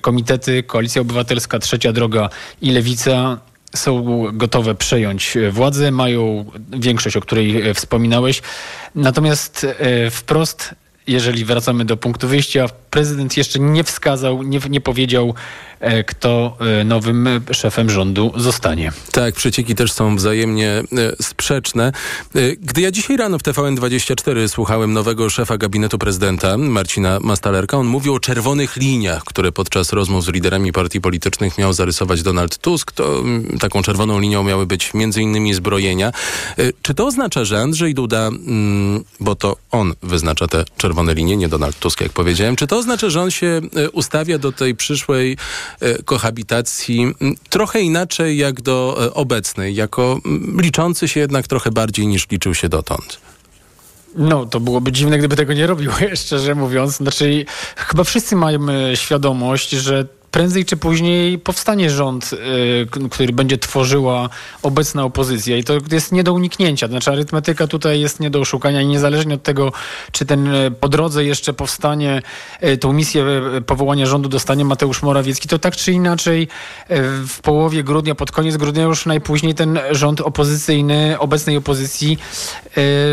komitety, Koalicja Obywatelska, Trzecia Droga i Lewica są gotowe przejąć władzę, mają większość, o której wspominałeś. Natomiast wprost jeżeli wracamy do punktu wyjścia, prezydent jeszcze nie wskazał, nie, nie powiedział, e, kto e, nowym szefem rządu zostanie. Tak, przecieki też są wzajemnie e, sprzeczne. Gdy ja dzisiaj rano w TVN24 słuchałem nowego szefa gabinetu prezydenta, Marcina Mastalerka, on mówił o czerwonych liniach, które podczas rozmów z liderami partii politycznych miał zarysować Donald Tusk. To mm, taką czerwoną linią miały być innymi zbrojenia. Czy to oznacza, że Andrzej Duda, mm, bo to on wyznacza te czerwone linie, nie Donald Tusk, jak powiedziałem, czy to oznacza, że on się e, ustawia do tej przyszłej e, kohabitacji trochę inaczej jak do e, obecnej, jako liczący się jednak trochę bardziej niż liczył się dotąd. No, to byłoby dziwne, gdyby tego nie robił, szczerze mówiąc. Znaczy, chyba wszyscy mamy świadomość, że prędzej czy później powstanie rząd, y, który będzie tworzyła obecna opozycja i to jest nie do uniknięcia. Znaczy arytmetyka tutaj jest nie do oszukania i niezależnie od tego, czy ten y, po drodze jeszcze powstanie, y, tą misję powołania rządu dostanie Mateusz Morawiecki, to tak czy inaczej w połowie grudnia, pod koniec grudnia już najpóźniej ten rząd opozycyjny, obecnej opozycji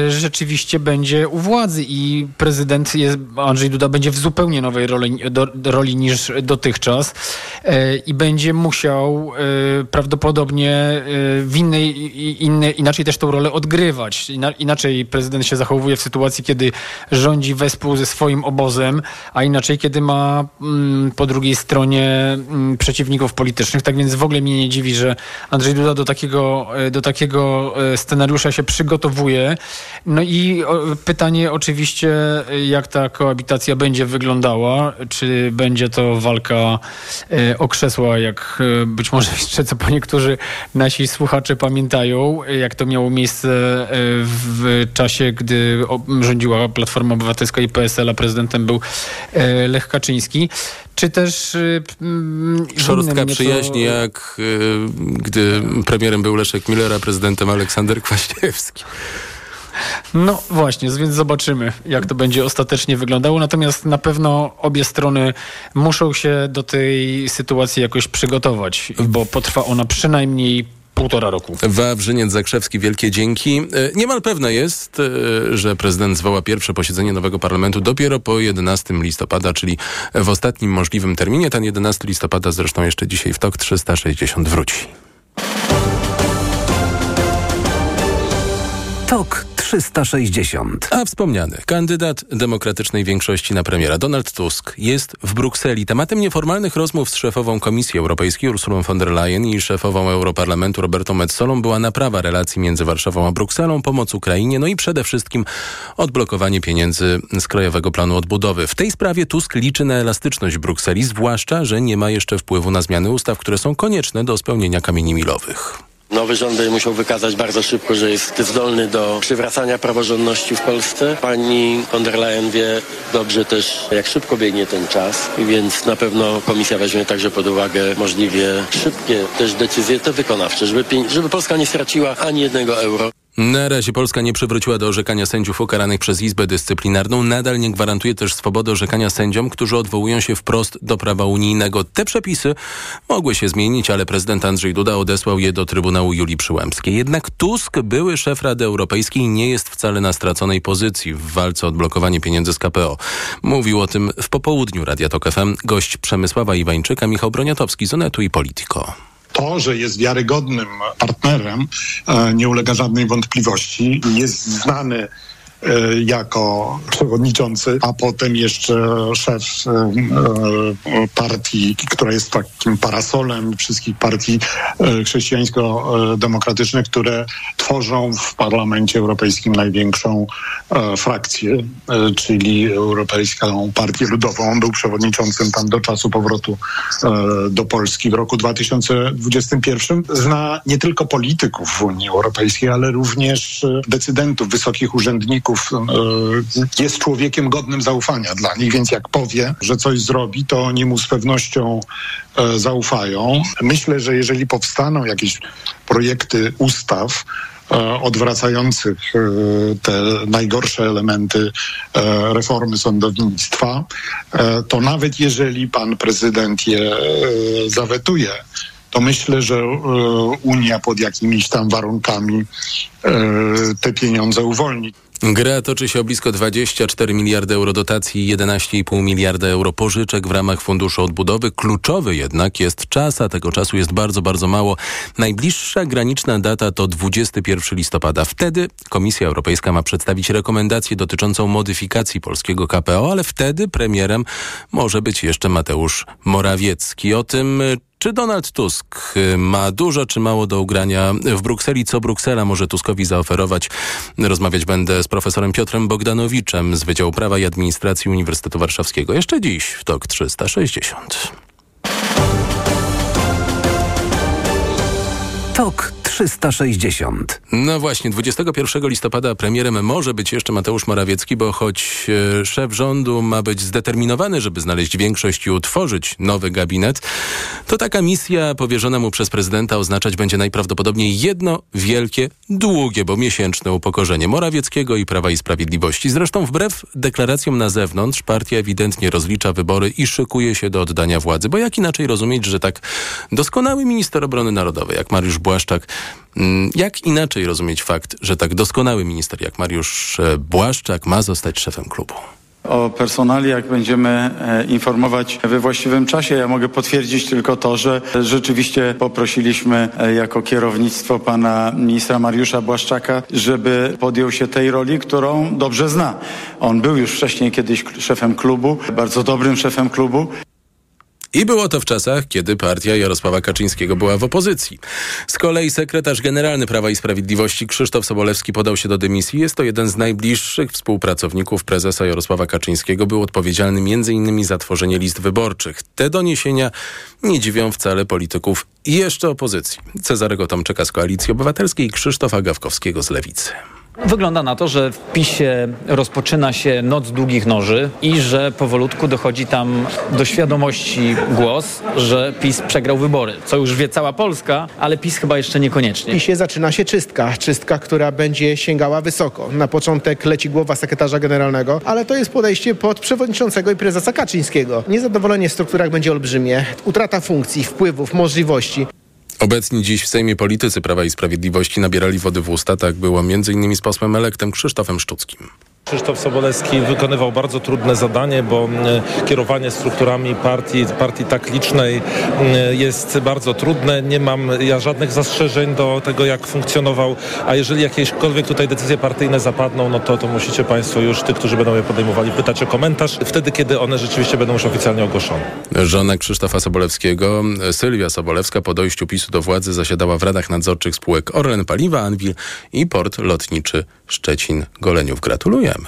rzeczywiście będzie u władzy i prezydent jest, Andrzej Duda będzie w zupełnie nowej roli, do, roli niż dotychczas. E, i będzie musiał e, prawdopodobnie e, w innej, innej, inaczej też tą rolę odgrywać. Inaczej prezydent się zachowuje w sytuacji, kiedy rządzi wespół ze swoim obozem, a inaczej, kiedy ma mm, po drugiej stronie mm, przeciwników politycznych. Tak więc w ogóle mnie nie dziwi, że Andrzej Duda do takiego, do takiego scenariusza się przygotowuje. No i pytanie oczywiście, jak ta koabitacja będzie wyglądała. Czy będzie to walka o krzesła, jak e, być może jeszcze co po niektórzy nasi słuchacze pamiętają, jak to miało miejsce e, w czasie, gdy rządziła Platforma Obywatelska i PSL, a prezydentem był Lech Kaczyński czy też Szorstka przyjaźni, jak gdy premierem był Leszek Miller, a prezydentem Aleksander Kwaśniewski. No właśnie, więc zobaczymy, jak to będzie ostatecznie wyglądało. Natomiast na pewno obie strony muszą się do tej sytuacji jakoś przygotować, bo potrwa ona przynajmniej półtora roku. Wawrzyniec Zakrzewski, wielkie dzięki. E, niemal pewne jest, e, że prezydent zwoła pierwsze posiedzenie nowego parlamentu dopiero po 11 listopada, czyli w ostatnim możliwym terminie. Ten 11 listopada zresztą jeszcze dzisiaj w TOK 360 wróci. TOK 360. A wspomniany kandydat demokratycznej większości na premiera Donald Tusk jest w Brukseli. Tematem nieformalnych rozmów z szefową Komisji Europejskiej Ursulą von der Leyen i szefową Europarlamentu Robertą Metsolą była naprawa relacji między Warszawą a Brukselą, pomoc Ukrainie, no i przede wszystkim odblokowanie pieniędzy z Krajowego Planu Odbudowy. W tej sprawie Tusk liczy na elastyczność Brukseli, zwłaszcza, że nie ma jeszcze wpływu na zmiany ustaw, które są konieczne do spełnienia kamieni milowych. Nowy rząd będzie musiał wykazać bardzo szybko, że jest zdolny do przywracania praworządności w Polsce. Pani von der Leyen wie dobrze też, jak szybko biegnie ten czas, więc na pewno komisja weźmie także pod uwagę możliwie szybkie też decyzje te wykonawcze, żeby, żeby Polska nie straciła ani jednego euro. Na razie Polska nie przywróciła do orzekania sędziów ukaranych przez Izbę Dyscyplinarną. Nadal nie gwarantuje też swobody orzekania sędziom, którzy odwołują się wprost do prawa unijnego. Te przepisy mogły się zmienić, ale prezydent Andrzej Duda odesłał je do Trybunału Julii Przyłębskiej. Jednak Tusk, były szef Rady Europejskiej, nie jest wcale na straconej pozycji w walce o odblokowanie pieniędzy z KPO. Mówił o tym w popołudniu Radia Tok FM gość Przemysława Iwańczyka, Michał Broniatowski z Onetu i Politico. To, że jest wiarygodnym partnerem, e, nie ulega żadnej wątpliwości. Jest znany jako przewodniczący, a potem jeszcze szef e, e, partii, która jest takim parasolem wszystkich partii chrześcijańsko-demokratycznych, które tworzą w Parlamencie Europejskim największą frakcję, czyli Europejską Partię Ludową. On był przewodniczącym tam do czasu powrotu do Polski w roku 2021. Zna nie tylko polityków w Unii Europejskiej, ale również decydentów, wysokich urzędników, E, jest człowiekiem godnym zaufania dla nich, więc jak powie, że coś zrobi, to oni mu z pewnością e, zaufają. Myślę, że jeżeli powstaną jakieś projekty ustaw, e, odwracających te najgorsze elementy reformy sądownictwa, to nawet jeżeli pan prezydent je zawetuje, to myślę, że Unia pod jakimiś tam warunkami te pieniądze uwolni. Gra toczy się o blisko 24 miliardy euro dotacji i 11,5 miliarda euro pożyczek w ramach Funduszu Odbudowy. Kluczowy jednak jest czas, a tego czasu jest bardzo, bardzo mało. Najbliższa graniczna data to 21 listopada. Wtedy Komisja Europejska ma przedstawić rekomendację dotyczącą modyfikacji polskiego KPO, ale wtedy premierem może być jeszcze Mateusz Morawiecki. O tym, czy Donald Tusk ma dużo czy mało do ugrania w Brukseli? Co Bruksela może Tuskowi zaoferować? Rozmawiać będę z profesorem Piotrem Bogdanowiczem z Wydziału Prawa i Administracji Uniwersytetu Warszawskiego. Jeszcze dziś w TOK 360. TOK 360. No właśnie, 21 listopada premierem może być jeszcze Mateusz Morawiecki, bo choć e, szef rządu ma być zdeterminowany, żeby znaleźć większość i utworzyć nowy gabinet, to taka misja powierzona mu przez prezydenta oznaczać będzie najprawdopodobniej jedno wielkie, długie, bo miesięczne upokorzenie Morawieckiego i Prawa i Sprawiedliwości. Zresztą wbrew deklaracjom na zewnątrz, partia ewidentnie rozlicza wybory i szykuje się do oddania władzy, bo jak inaczej rozumieć, że tak doskonały minister obrony narodowej jak Mariusz Błaszczak Jak inaczej rozumieć fakt, że tak doskonały minister jak Mariusz e, Błaszczak ma zostać szefem klubu? O personaliach będziemy e, informować we właściwym czasie. Ja mogę potwierdzić tylko to, że rzeczywiście poprosiliśmy e, jako kierownictwo pana ministra Mariusza Błaszczaka, żeby podjął się tej roli, którą dobrze zna. On był już wcześniej kiedyś szefem klubu, bardzo dobrym szefem klubu. I było to w czasach, kiedy partia Jarosława Kaczyńskiego była w opozycji. Z kolei sekretarz generalny Prawa i Sprawiedliwości Krzysztof Sobolewski podał się do dymisji. Jest to jeden z najbliższych współpracowników prezesa Jarosława Kaczyńskiego. Był odpowiedzialny m.in. za tworzenie list wyborczych. Te doniesienia nie dziwią wcale polityków i jeszcze opozycji. Cezarego Tomczyka z Koalicji Obywatelskiej i Krzysztofa Gawkowskiego z Lewicy. Wygląda na to, że w PiSie rozpoczyna się noc długich noży i że powolutku dochodzi tam do świadomości głos, że PiS przegrał wybory, co już wie cała Polska, ale PiS chyba jeszcze niekoniecznie. W PiSie zaczyna się czystka. Czystka, która będzie sięgała wysoko. Na początek leci głowa sekretarza generalnego, ale to jest podejście pod przewodniczącego i prezesa Kaczyńskiego. Niezadowolenie w strukturach będzie olbrzymie. Utrata funkcji, wpływów, możliwości. Obecni dziś w Sejmie politycy Prawa i Sprawiedliwości nabierali wody w usta. Tak było m.in. z posłem elektem Krzysztofem Szczuckim. Krzysztof Sobolewski wykonywał bardzo trudne zadanie, bo kierowanie strukturami partii, partii tak licznej jest bardzo trudne. Nie mam ja żadnych zastrzeżeń do tego, jak funkcjonował, a jeżeli jakiekolwiek tutaj decyzje partyjne zapadną, no to, to musicie Państwo już, tych, którzy będą je podejmowali, pytać o komentarz wtedy, kiedy one rzeczywiście będą już oficjalnie ogłoszone. Żona Krzysztofa Sobolewskiego, Sylwia Sobolewska, po dojściu PiSu do władzy zasiadała w radach nadzorczych spółek Orlen Paliwa, Anwil i Port Lotniczy Szczecin-Goleniów. Gratulujemy.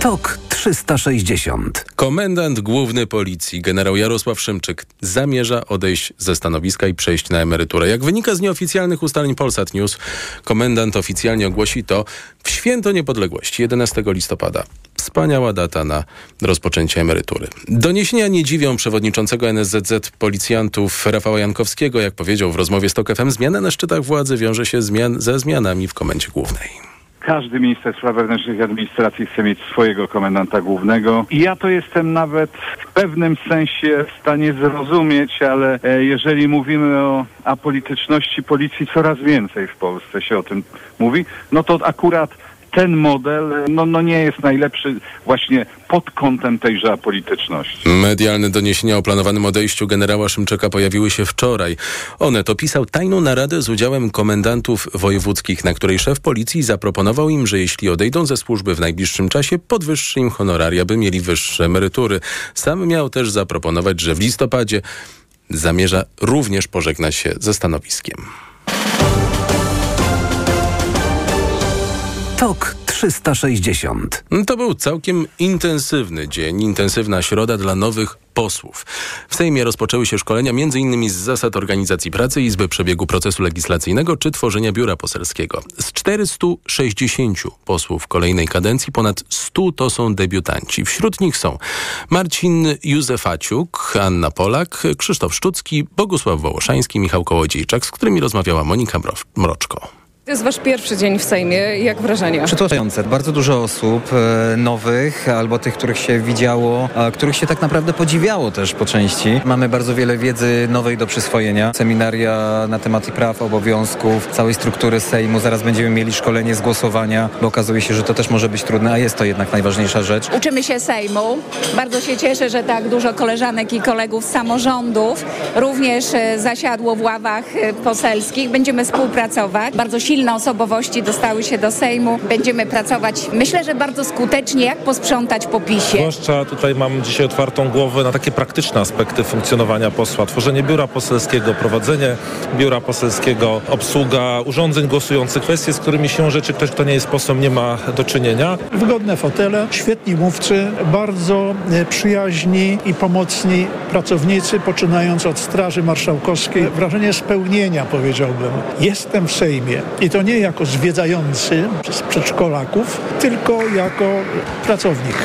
TOK 360. Komendant główny policji, generał Jarosław Szymczyk, zamierza odejść ze stanowiska i przejść na emeryturę. Jak wynika z nieoficjalnych ustaleń Polsat News, komendant oficjalnie ogłosi to w święto niepodległości, 11 listopada. Wspaniała data na rozpoczęcie emerytury. Doniesienia nie dziwią przewodniczącego NSZZ policjantów Rafała Jankowskiego. Jak powiedział w rozmowie z TOK FM, zmiana na szczytach władzy wiąże się zmian ze zmianami w komendzie głównej. Każdy minister spraw wewnętrznych i administracji chce mieć swojego komendanta głównego. I ja to jestem nawet w pewnym sensie w stanie zrozumieć, ale e, jeżeli mówimy o apolityczności policji, coraz więcej w Polsce się o tym mówi, no to akurat ten model no, no nie jest najlepszy właśnie pod kątem tejże apolityczności. Medialne doniesienia o planowanym odejściu generała Szymczyka pojawiły się wczoraj. One to pisał tajną naradę z udziałem komendantów wojewódzkich, na której szef policji zaproponował im, że jeśli odejdą ze służby w najbliższym czasie, podwyższy im honoraria, by mieli wyższe emerytury. Sam miał też zaproponować, że w listopadzie zamierza również pożegnać się ze stanowiskiem. TOK 360. To był całkiem intensywny dzień, intensywna środa dla nowych posłów. W Sejmie rozpoczęły się szkolenia m.in. z zasad organizacji pracy, Izby Przebiegu Procesu Legislacyjnego czy tworzenia biura poselskiego. Z 460 posłów kolejnej kadencji ponad 100 to są debiutanci. Wśród nich są Marcin Józefaciuk, Anna Polak, Krzysztof Szczucki, Bogusław Wołoszański, Michał Kołodziejczak, z którymi rozmawiała Monika Mroczko. To jest wasz pierwszy dzień w Sejmie. Jak wrażenia? Przytłaczające. Bardzo dużo osób e, nowych, albo tych, których się widziało, a których się tak naprawdę podziwiało też po części. Mamy bardzo wiele wiedzy nowej do przyswojenia. Seminaria na temat praw, obowiązków, całej struktury Sejmu. Zaraz będziemy mieli szkolenie z głosowania, bo okazuje się, że to też może być trudne, a jest to jednak najważniejsza rzecz. Uczymy się Sejmu. Bardzo się cieszę, że tak dużo koleżanek i kolegów z samorządów również e, zasiadło w ławach e, poselskich. Będziemy współpracować. Bardzo silne osobowości dostały się do Sejmu. Będziemy pracować, myślę, że bardzo skutecznie, jak posprzątać po PiSie. Zwłaszcza tutaj mam dzisiaj otwartą głowę na takie praktyczne aspekty funkcjonowania posła. Tworzenie biura poselskiego, prowadzenie biura poselskiego, obsługa urządzeń głosujących, kwestie, z którymi się rzeczy ktoś, kto nie jest posłem, nie ma do czynienia. Wygodne fotele, świetni mówcy, bardzo e, przyjaźni i pomocni pracownicy, poczynając od Straży Marszałkowskiej. Wrażenie spełnienia, powiedziałbym. Jestem w Sejmie i to nie jako zwiedzający z przedszkolaków, tylko jako pracownik.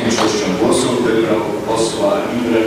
Większością głosów wybrał posła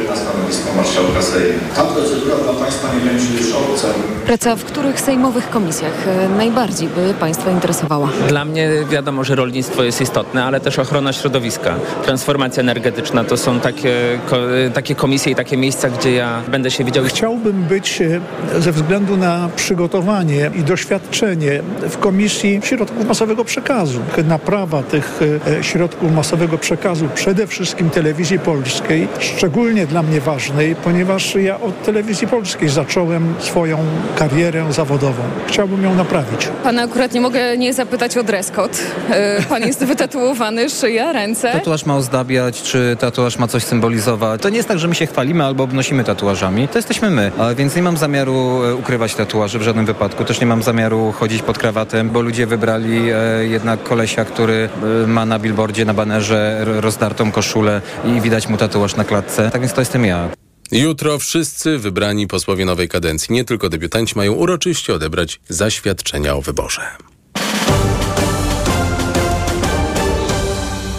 na stanowisko marszałka Sejmu. Ta procedura dla Państwa nie będzie już obca. Praca w których sejmowych komisjach e, najbardziej by Państwa interesowała? Dla mnie wiadomo, że rolnictwo jest istotne, ale też ochrona środowiska. Transformacja energetyczna to są takie, ko, takie komisje i takie miejsca, gdzie ja będę się widział. Chciałbym być e, ze względu na przygotowanie i doświadczenie w Komisji Środków Masowego Przekazu. Naprawa tych e, środków masowego przekazu, przede wszystkim telewizji polskiej, szczególnie dla mnie ważnej, ponieważ ja od telewizji polskiej zacząłem swoją karierę zawodową. Chciałbym ją naprawić. Pana akurat nie mogę nie zapytać o dress code. E, Pan jest wytatuowany, szyja, ręce. Tatuaż ma ozdabiać, czy tatuaż ma coś symbolizować. To nie jest tak, że my się chwalimy albo obnosimy tatuażami. To jesteśmy my. A więc nie mam zamiaru e, ukrywać tatuaży w żadnym wypadku. Też nie mam zamiaru chodzić pod krawatem, bo ludzie wybrali e, jednak kolesia, który e, ma na billboardzie, na banerze rozdartą koszulę i widać mu tatuaż na klatce. Tak więc to jestem ja. Jutro wszyscy wybrani posłowie nowej kadencji, nie tylko debiutanci, mają uroczyście odebrać zaświadczenia o wyborze.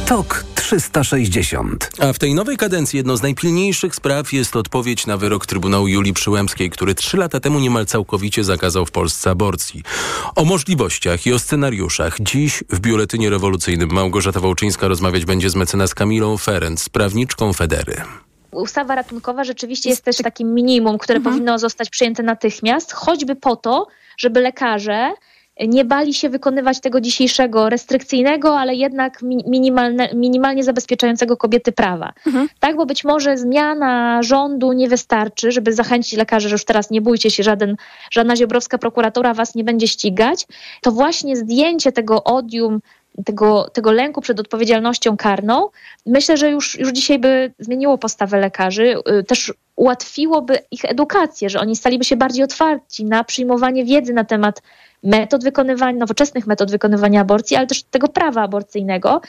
Tok 360. A w tej nowej kadencji jedną z najpilniejszych spraw jest odpowiedź na wyrok Trybunału Julii Przyłębskiej, który trzy lata temu niemal całkowicie zakazał w Polsce aborcji. O możliwościach i o scenariuszach dziś w Biuletynie Rewolucyjnym Małgorzata Wołczyńska rozmawiać będzie z mecenas Kamilą Ferenc, prawniczką Federy. ustawa ratunkowa rzeczywiście jest też takim minimum, które powinno zostać przyjęte natychmiast, choćby po to, żeby lekarze nie bali się wykonywać tego dzisiejszego restrykcyjnego, ale jednak minimalne, minimalnie zabezpieczającego kobiety prawa. Tak, bo być może zmiana rządu nie wystarczy, żeby zachęcić lekarzy, że już teraz nie bójcie się, żaden, żadna ziobrowska prokuratura was nie będzie ścigać. To właśnie zdjęcie tego odium, tego, tego lęku przed odpowiedzialnością karną, myślę, że już, już dzisiaj by zmieniło postawę lekarzy, y, też ułatwiłoby ich edukację, że oni staliby się bardziej otwarci na przyjmowanie wiedzy na temat metod wykonywania, nowoczesnych metod wykonywania aborcji, ale też tego prawa aborcyjnego.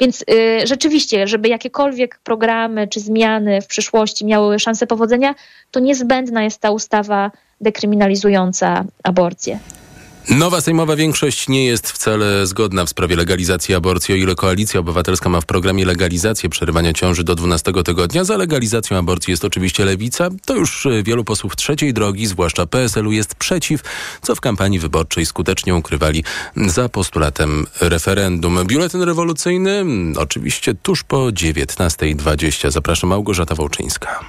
Więc y, rzeczywiście, żeby jakiekolwiek programy czy zmiany w przyszłości miały szansę powodzenia, to niezbędna jest ta ustawa dekryminalizująca aborcję. Nowa sejmowa większość nie jest wcale zgodna w sprawie legalizacji aborcji, o ile Koalicja Obywatelska ma w programie legalizację przerywania ciąży do 12 tygodnia. Za legalizacją aborcji jest oczywiście lewica. To już e, wielu posłów trzeciej drogi, zwłaszcza PSL-u, jest przeciw, co w kampanii wyborczej skutecznie ukrywali za postulatem referendum. Biuletyn rewolucyjny mm, oczywiście tuż po 19.20. Zapraszam Małgorzata Wołczyńska.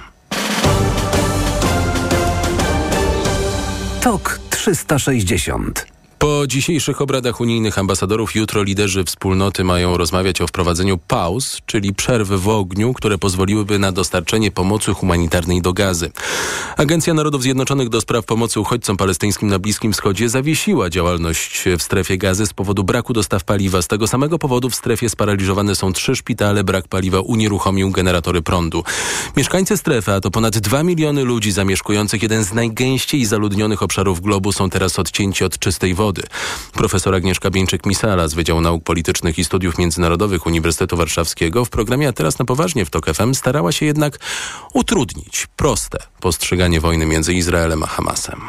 Tok 360. Po dzisiejszych obradach unijnych ambasadorów jutro liderzy wspólnoty mają rozmawiać o wprowadzeniu pauz, czyli przerw w ogniu, które pozwoliłyby na dostarczenie pomocy humanitarnej do gazy. Agencja Narodów Zjednoczonych do spraw pomocy uchodźcom palestyńskim na Bliskim Wschodzie zawiesiła działalność w strefie gazy z powodu braku dostaw paliwa. Z tego samego powodu w strefie sparaliżowane są trzy szpitale, brak paliwa unieruchomił generatory prądu. Mieszkańcy strefy, a to ponad 2 miliony ludzi zamieszkujących jeden z najgęściej zaludnionych obszarów globu są teraz odcięci od czystej wody. Wody. Profesor Agnieszka Bieńczyk-Misala z Wydziału Nauk Politycznych i Studiów Międzynarodowych Uniwersytetu Warszawskiego w programie A teraz na poważnie w TOK FM starała się jednak utrudnić proste postrzeganie wojny między Izraelem a Hamasem.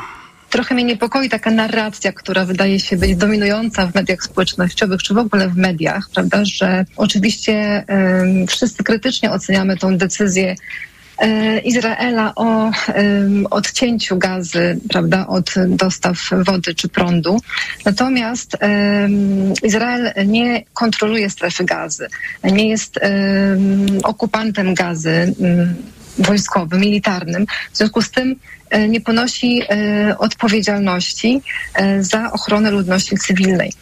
Trochę mnie niepokoi taka narracja, która wydaje się być dominująca w mediach społecznościowych, czy w ogóle w mediach, prawda, że oczywiście um, wszyscy krytycznie oceniamy tą decyzję Izraela o odcięciu gazy, prawda, od dostaw wody czy prądu. Natomiast Izrael nie kontroluje strefy gazy, nie jest okupantem gazy wojskowym, militarnym. W związku z tym e, nie ponosi e, odpowiedzialności e, za ochronę ludności cywilnej.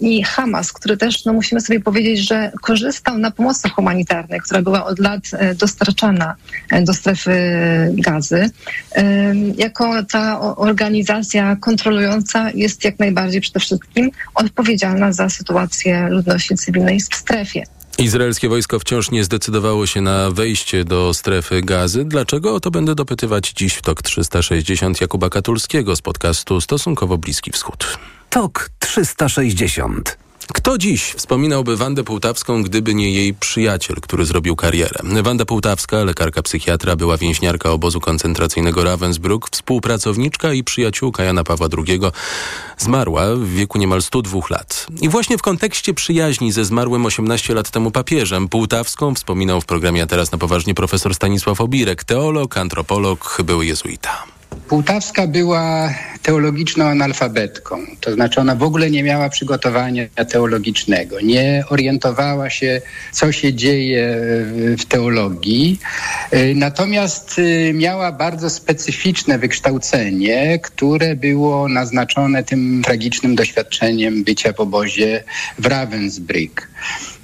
I Hamas, który też, no musimy sobie powiedzieć, że korzystał na pomocy humanitarnej, która była od lat dostarczana do strefy gazy, jako ta organizacja kontrolująca jest jak najbardziej przede wszystkim odpowiedzialna za sytuację ludności cywilnej w strefie. Izraelskie wojsko wciąż nie zdecydowało się na wejście do strefy gazy. Dlaczego? O to będę dopytywać dziś w TOK 360 Jakuba Katulskiego z podcastu Stosunkowo Bliski Wschód. TOK 360 kto dziś wspominałby Wandę Półtawską, gdyby nie jej przyjaciel, który zrobił karierę? Wanda Półtawska, lekarka psychiatra, była więźniarka obozu koncentracyjnego Ravensbrück, współpracowniczka i przyjaciółka Jana Pawła II. Zmarła w wieku niemal 102 lat. I właśnie w kontekście przyjaźni ze zmarłym 18 lat temu papieżem Półtawską wspominał w programie A teraz na poważnie profesor Stanisław Obirek, teolog, antropolog, były jezuita. Półtawska była teologiczną analfabetką, to znaczy ona w ogóle nie miała przygotowania teologicznego, nie orientowała się, co się dzieje w teologii, y, natomiast y, miała bardzo specyficzne wykształcenie, które było naznaczone tym tragicznym doświadczeniem bycia w obozie w Ravensbrück.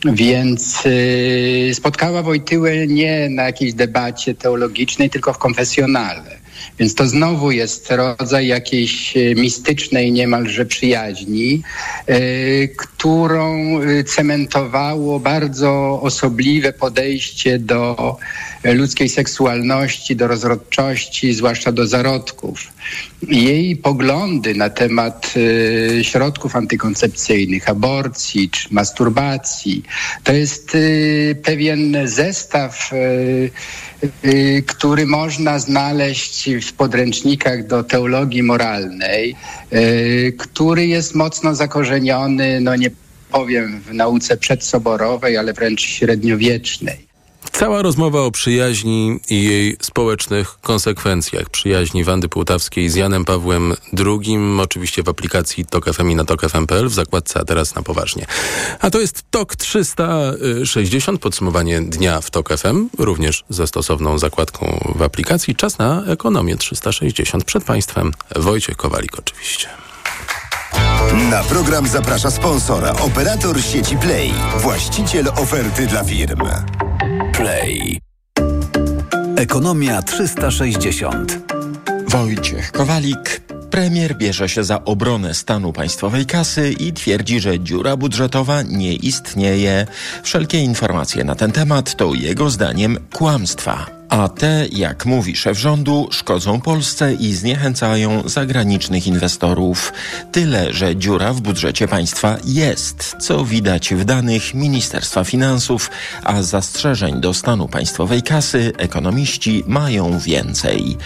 Więc y, spotkała Wojtyłę nie na jakiejś debacie teologicznej, tylko w konfesjonale. Więc to znowu jest rodzaj jakiejś e, mistycznej niemalże przyjaźni, e, którą e, cementowało bardzo osobliwe podejście do ludzkiej seksualności, do rozrodczości, zwłaszcza do zarodków. Jej poglądy na temat środków antykoncepcyjnych, aborcji czy masturbacji, to jest pewien zestaw który można znaleźć w podręcznikach do teologii moralnej, y, który jest mocno zakorzeniony, no nie powiem w nauce przedsoborowej, ale wręcz średniowiecznej. Cała rozmowa o przyjaźni i jej społecznych konsekwencjach. Przyjaźni Wandy Półtawskiej z Janem Pawłem II, oczywiście w aplikacji TOK FM i na tokfm.pl w zakładce, a teraz na poważnie. A to jest TOK 360, podsumowanie dnia w TOK FM, również ze stosowną zakładką w aplikacji. Czas na ekonomię 360. Przed Państwem Wojciech Kowalik oczywiście. Na program zaprasza sponsora, operator sieci Play, właściciel oferty dla firm. Play. Ekonomia 360. Wojciech Kowalik. Premier bierze się za obronę stanu państwowej kasy i twierdzi, że dziura budżetowa nie istnieje. Wszelkie informacje na ten temat to jego zdaniem kłamstwa a te, jak mówi szef rządu, szkodzą Polsce i zniechęcają zagranicznych inwestorów. Tyle, że dziura w budżecie państwa jest, co widać w danych Ministerstwa Finansów, a zastrzeżeń do stanu państwowej kasy ekonomiści mają więcej.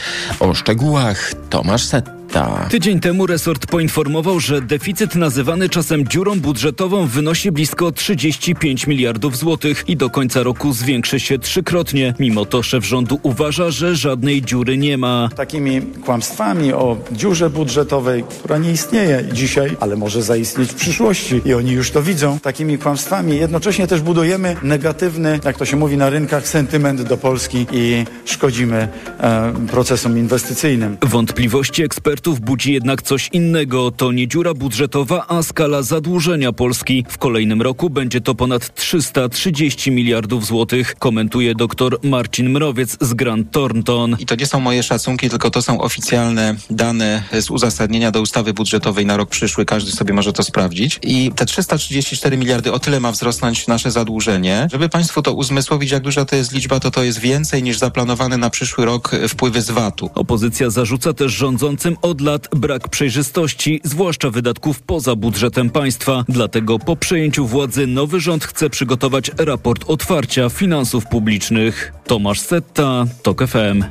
O szczegółach Tomasz Set. Tydzień temu resort poinformował, że deficyt nazywany czasem dziurą budżetową wynosi blisko 35 miliardów złotych i do końca roku zwiększy się trzykrotnie. Mimo to szef rządu uważa, że żadnej dziury nie ma. Takimi kłamstwami o dziurze budżetowej, która nie istnieje dzisiaj, ale może zaistnieć w przyszłości i oni już to widzą, takimi kłamstwami jednocześnie też budujemy negatywny, jak to się mówi na rynkach, sentyment do Polski i szkodzimy e, procesom inwestycyjnym. Wątpliwości ekspertów ekspertów budzi jednak coś innego. To nie dziura budżetowa, a skala zadłużenia Polski. W kolejnym roku będzie to ponad 330 miliardów złotych, komentuje dr Marcin Mrowiec z Grant Thornton. I to nie są moje szacunki, tylko to są oficjalne dane z uzasadnienia do ustawy budżetowej na rok przyszły. Każdy sobie może to sprawdzić. I te 334 miliardy, o tyle ma wzrosnąć nasze zadłużenie. Żeby Państwu to uzmysłowić, jak duża to jest liczba, to to jest więcej niż zaplanowane na przyszły rok wpływy z VAT-u. Opozycja zarzuca też rządzącym od lat brak przejrzystości, zwłaszcza wydatków poza budżetem państwa. Dlatego po przejęciu władzy nowy rząd chce przygotować raport otwarcia finansów publicznych. Tomasz Setta, TOK FM.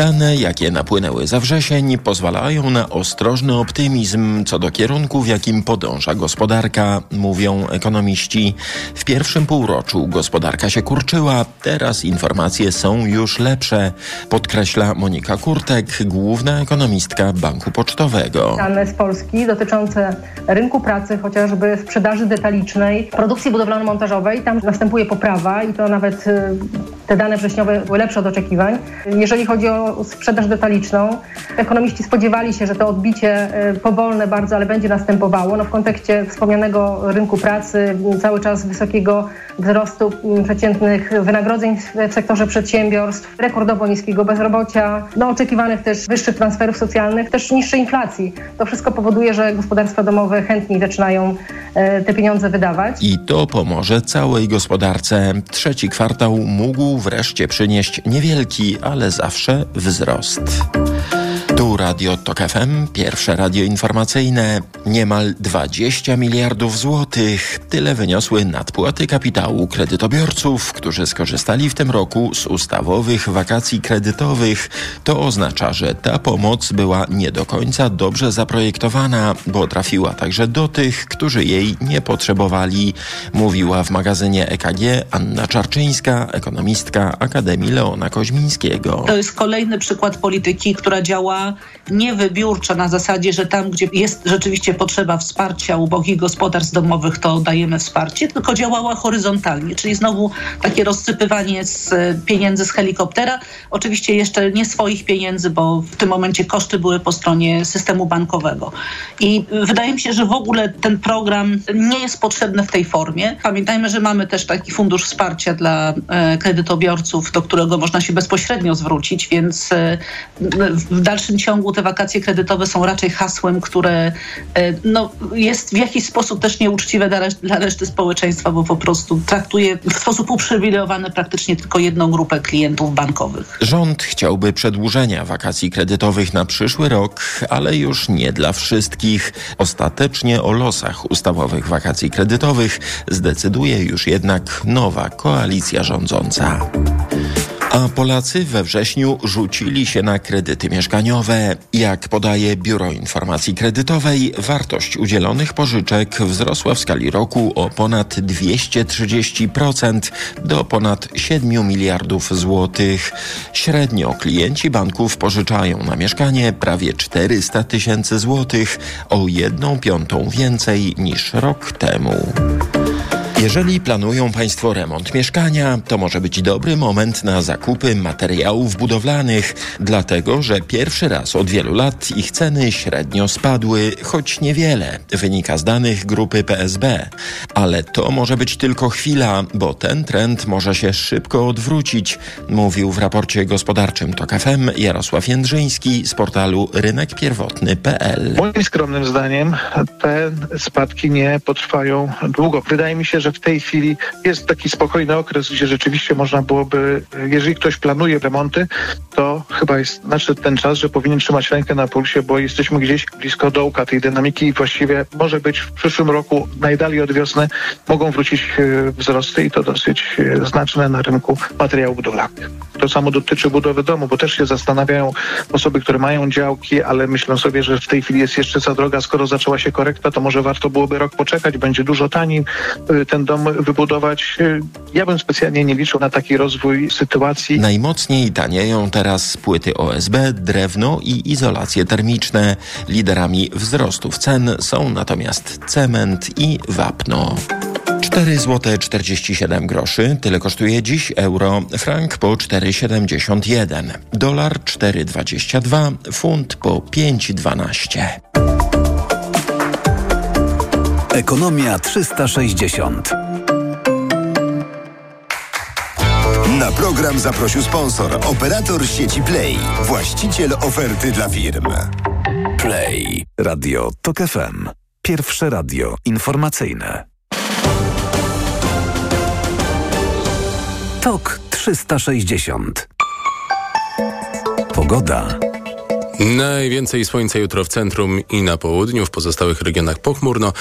Dane, jakie napłynęły za wrzesień, pozwalają na ostrożny optymizm co do kierunku, w jakim podąża gospodarka, mówią ekonomiści. W pierwszym półroczu gospodarka się kurczyła, teraz informacje są już lepsze, podkreśla Monika Kurtek, główna ekonomistka Banku Pocztowego. Dane z Polski dotyczące rynku pracy, chociażby sprzedaży detalicznej, produkcji budowlano-montażowej, tam następuje poprawa i to nawet y, te dane wrześniowe były lepsze od oczekiwań. Jeżeli chodzi o sprzedaż detaliczną, ekonomiści spodziewali się, że to odbicie y, powolne bardzo, ale będzie następowało. No w kontekście wspomnianego rynku pracy, cały czas wysokiego wzrostu przeciętnych wynagrodzeń w sektorze przedsiębiorstw, rekordowo niskiego bezrobocia, no oczekiwanych też wyższych transferów socjalnych, też niższej inflacji. To wszystko powoduje, że gospodarstwa domowe chętniej zaczynają e, te pieniądze wydawać. I to pomoże całej gospodarce. Trzeci kwartał mógł wreszcie przynieść niewielki, ale zawsze wzrost. Radio TOK FM, pierwsze radio informacyjne. Niemal 20 miliardów złotych. Tyle wyniosły nadpłaty kapitału kredytobiorców, którzy skorzystali w tym roku z ustawowych wakacji kredytowych. To oznacza, że ta pomoc była nie do końca dobrze zaprojektowana, bo trafiła także do tych, którzy jej nie potrzebowali, mówiła w magazynie EKG Anna Czarczyńska, ekonomistka Akademii Leona Koźmińskiego. To jest kolejny przykład polityki, która działa niewybiórczo na zasadzie, że tam, gdzie jest rzeczywiście potrzeba wsparcia ubogich gospodarstw domowych, to dajemy wsparcie, tylko działała horyzontalnie, czyli znowu takie rozsypywanie z pieniędzy z helikoptera. Oczywiście jeszcze nie swoich pieniędzy, bo w tym momencie koszty były po stronie systemu bankowego. I wydaje mi się, że w ogóle ten program nie jest potrzebny w tej formie. Pamiętajmy, że mamy też taki fundusz wsparcia dla e, kredytobiorców, do którego można się bezpośrednio zwrócić, więc e, w dalszym ciągu te wakacje kredytowe są raczej hasłem, które e, no, jest w jakiś sposób też nieuczciwe dla, dla reszty społeczeństwa, bo po prostu traktuje w sposób uprzywilejowany praktycznie tylko jedną grupę klientów bankowych. Rząd chciałby przedłużenia wakacji kredytowych na przyszły rok, ale już nie dla wszystkich. Ostatecznie o losach ustawowych wakacji kredytowych zdecyduje już jednak nowa koalicja rządząca. A Polacy we wrześniu rzucili się na kredyty mieszkaniowe. Jak podaje Biuro Informacji Kredytowej, wartość udzielonych pożyczek wzrosła w skali roku o ponad 230% do ponad 7 miliardów złotych. Średnio klienci banków pożyczają na mieszkanie prawie 400 tysięcy złotych, o jedną piątą więcej niż rok temu. Jeżeli planują Państwo remont mieszkania, to może być dobry moment na zakupy materiałów budowlanych, dlatego że pierwszy raz od wielu lat ich ceny średnio spadły, choć niewiele, wynika z danych grupy PSB. Ale to może być tylko chwila, bo ten trend może się szybko odwrócić, mówił w raporcie gospodarczym TOK Jarosław Jędrzyński z portalu rynekpierwotny.pl. Moim skromnym zdaniem te spadki nie potrwają długo. Wydaje mi się, że w tej chwili jest taki spokojny okres, gdzie rzeczywiście można byłoby, jeżeli ktoś planuje remonty, to chyba jest nadszedł ten czas, że powinien trzymać rękę na pulsie, bo jesteśmy gdzieś blisko dołka tej dynamiki i właściwie może być w przyszłym roku, najdalej od wiosny, mogą wrócić e, wzrosty i to dosyć e, znaczne na rynku materiałów budowlanych. To samo dotyczy budowy domu, bo też się zastanawiają osoby, które mają działki, ale myślą sobie, że w tej chwili jest jeszcze za droga, skoro zaczęła się korekta, to może warto byłoby rok poczekać, będzie dużo taniej e, ten dom wybudować. Ja bym specjalnie nie liczył na taki rozwój sytuacji. Najmocniej tanieją teraz płyty OSB, drewno i izolacje termiczne. Liderami wzrostów cen są natomiast cement i wapno. 4 zł 47 groszy. Tyle kosztuje dziś euro. Frank po 4,71. Dolar 4,22. Funt po 5,12. Ekonomia 360. Na program zaprosił sponsor, operator sieci Play, właściciel oferty dla firm. Play. Radio TOK FM. Pierwsze radio informacyjne. TOK 360. Pogoda. Najwięcej słońca jutro w centrum i na południu, w pozostałych regionach pochmurno.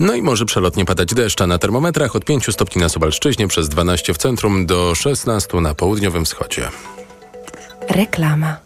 No i może przelotnie padać deszcz, a na termometrach od 5 stopni na Suwalszczyźnie przez 12 w centrum do 16 na południowym wschodzie. Reklama.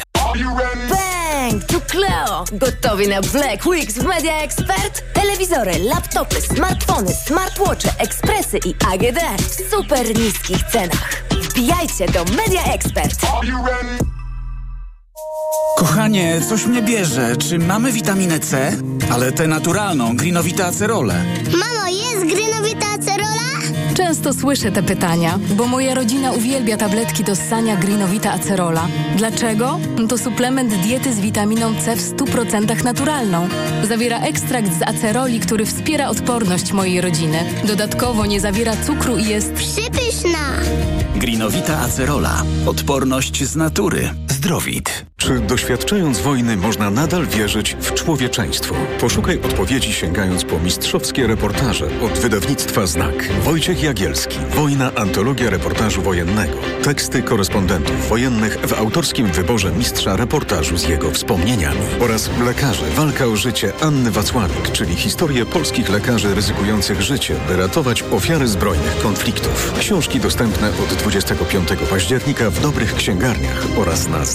Bang! Tu Cleo! Gotowi na Black Weeks w Media Expert? Telewizory, laptopy, smartfony, smartwatche, ekspresy i AGD w super niskich cenach. Wbijajcie do Media Expert. Kochanie, coś mnie bierze. Czy mamy witaminę C? Ale tę naturalną, grinowite acerole. Mamo, jest grynowita acerola? Często słyszę te pytania, bo moja rodzina uwielbia tabletki do ssania Greenowita Acerola. Dlaczego? To suplement diety z witaminą C w 100% naturalną. Zawiera ekstrakt z aceroli, który wspiera odporność mojej rodziny. Dodatkowo nie zawiera cukru i jest Przypyszna! Grinowita acerola. Odporność z natury. Zdrowit. Czy doświadczając wojny można nadal wierzyć w człowieczeństwo? Poszukaj odpowiedzi sięgając po mistrzowskie reportaże od wydawnictwa Znak. Wojciech Jagielski. Wojna. Antologia reportażu wojennego. Teksty korespondentów wojennych w autorskim wyborze mistrza reportażu z jego wspomnieniami. Oraz Lekarze. Walka o życie Anny Wacławik, czyli historię polskich lekarzy ryzykujących życie, by ratować ofiary zbrojnych konfliktów. Książki dostępne od 25 października w dobrych księgarniach oraz na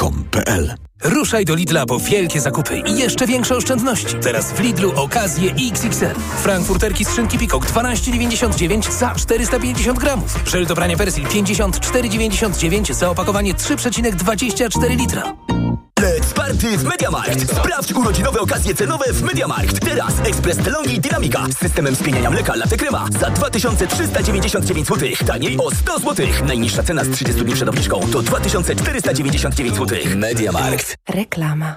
znak.com.pl. Ruszaj do Lidla po wielkie zakupy i jeszcze większe oszczędności. Teraz w Lidlu okazje XXL. Frankfurterki z szynki Pikok 12,99 za 450 gramów. Żel do prania Persil 54,99 za opakowanie 3,24 litra. Let's party w MediaMarkt! Sprawdź urodzinowe okazje cenowe w MediaMarkt. Teraz ekspres Telongi Dynamika z systemem spieniania mleka latte krema za 2399 zł. Taniej o 100 zł. Najniższa cena z 30 dni przed obniżką to 2499 zł. MediaMarkt. Reklama.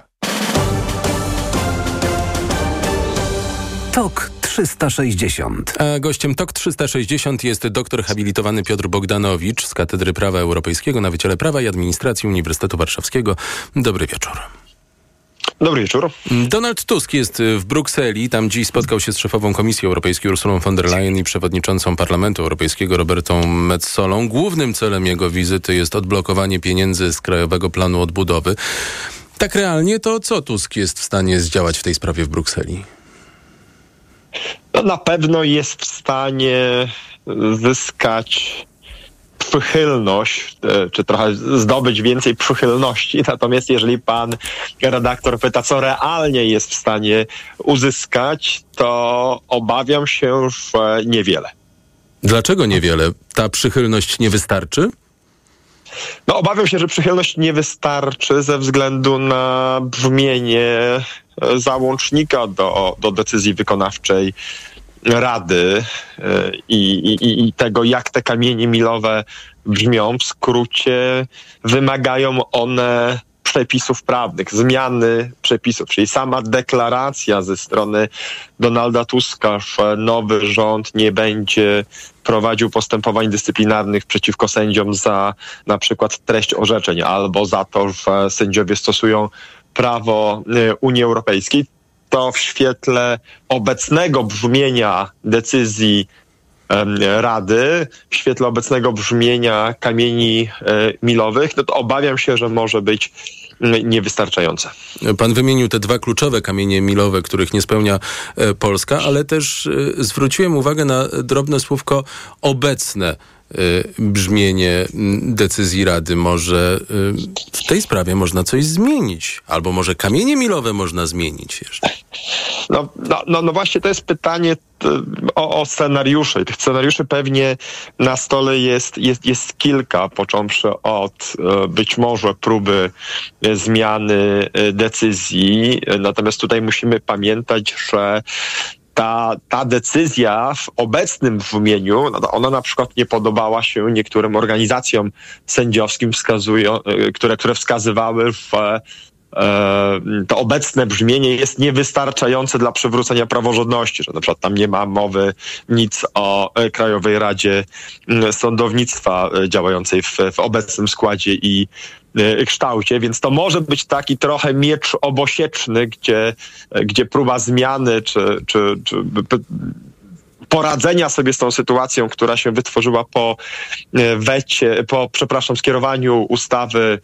Tok 360. A gościem TOK 360 jest doktor habilitowany Piotr Bogdanowicz z Katedry Prawa Europejskiego na Wydziale Prawa i Administracji Uniwersytetu Warszawskiego. Dobry wieczór. Dobry wieczór. Donald Tusk jest w Brukseli. Tam dziś spotkał się z szefową Komisji Europejskiej Ursulą von der Leyen i przewodniczącą Parlamentu Europejskiego Robertą Metsolą. Głównym celem jego wizyty jest odblokowanie pieniędzy z Krajowego Planu Odbudowy. Tak realnie to co Tusk jest w stanie zdziałać w tej sprawie w Brukseli? No, na pewno jest w stanie zyskać przychylność, e, czy trochę zdobyć więcej przychylności. Natomiast jeżeli pan redaktor pyta, co realnie jest w stanie uzyskać, to obawiam się, że niewiele. Dlaczego niewiele? Ta przychylność nie wystarczy? No, obawiam się, że przychylność nie wystarczy ze względu na brzmienie załącznika do, do decyzji wykonawczej Rady i, i, i tego, jak te kamienie milowe brzmią. W skrócie wymagają one przepisów prawnych, zmiany przepisów, czyli sama deklaracja ze strony Donalda Tuska, że nowy rząd nie będzie prowadził postępowań dyscyplinarnych przeciwko sędziom za na przykład treść orzeczeń albo za to, że sędziowie stosują prawo Unii Europejskiej, to w świetle obecnego brzmienia decyzji Rady, w świetle obecnego brzmienia kamieni milowych, no to obawiam się, że może być niewystarczające. Pan wymienił te dwa kluczowe kamienie milowe, których nie spełnia Polska, ale też zwróciłem uwagę na drobne słówko obecne brzmienie decyzji Rady. Może w tej sprawie można coś zmienić, albo może kamienie milowe można zmienić jeszcze. No, no, no, no właśnie to jest pytanie o, o scenariusze. I tych scenariuszy pewnie na stole jest, jest, jest kilka, począwszy od być może próby zmiany decyzji. Natomiast tutaj musimy pamiętać, że ta, ta decyzja w obecnym brzmieniu, no ona na przykład nie podobała się niektórym organizacjom sędziowskim, wskazują, które, które wskazywały, że to obecne brzmienie jest niewystarczające dla przywrócenia praworządności, że na przykład tam nie ma mowy nic o Krajowej Radzie Sądownictwa działającej w, w obecnym składzie i kształcie, więc to może być taki trochę miecz obosieczny, gdzie, gdzie próba zmiany czy, czy, czy poradzenia sobie z tą sytuacją, która się wytworzyła po e, wecie, po, przepraszam, skierowaniu ustawy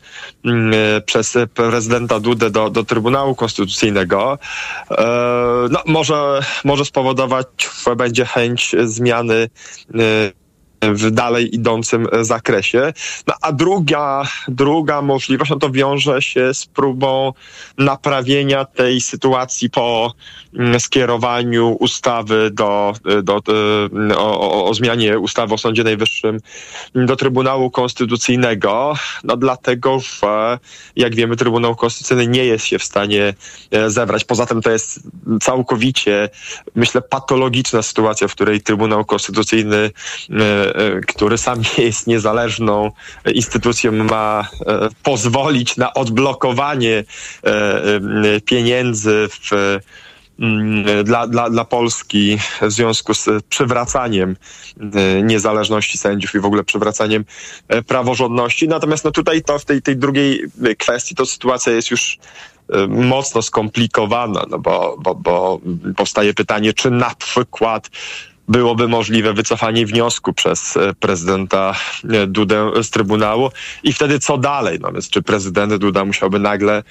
mm, e, przez prezydenta Dudę do, do Trybunału Konstytucyjnego, e, no, może, może spowodować, będzie chęć zmiany w dalej idącym zakresie. No, a druga, druga możliwość, no to wiąże się z próbą naprawienia tej sytuacji po mm, skierowaniu ustawy do, do, do o, o, zmianie ustawy o Sądzie Najwyższym do Trybunału Konstytucyjnego, no dlatego, że jak wiemy, Trybunał Konstytucyjny nie jest się w stanie e, zebrać. Poza tym to jest całkowicie, myślę, patologiczna sytuacja, w której Trybunał Konstytucyjny e, E, który sam jest niezależną instytucją, ma e, pozwolić na odblokowanie e, pieniędzy w mm, dla, dla, dla Polski w związku z przywracaniem niezależności sędziów i w ogóle przywracaniem praworządności. Natomiast no tutaj to w tej, tej drugiej kwestii to sytuacja jest już mocno skomplikowana, no bo, bo, bo powstaje pytanie, czy na przykład byłoby możliwe wycofanie wniosku przez e, prezydenta e, Dudę z Trybunału i wtedy co dalej? No więc czy prezydent Duda musiałby nagle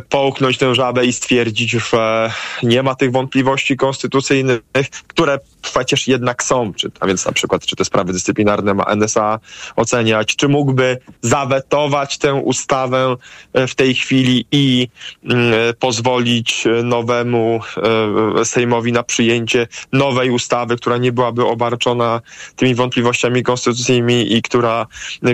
połknąć tę żabę i stwierdzić, że nie ma tych wątpliwości konstytucyjnych, które przecież jednak są. Czy, a więc na przykład, czy te sprawy dyscyplinarne ma NSA oceniać, czy mógłby zawetować tę ustawę e, w tej chwili i mm, e, pozwolić nowemu e, Sejmowi na przyjęcie nowej ustawy, która nie byłaby obarczona tymi wątpliwościami konstytucyjnymi i która,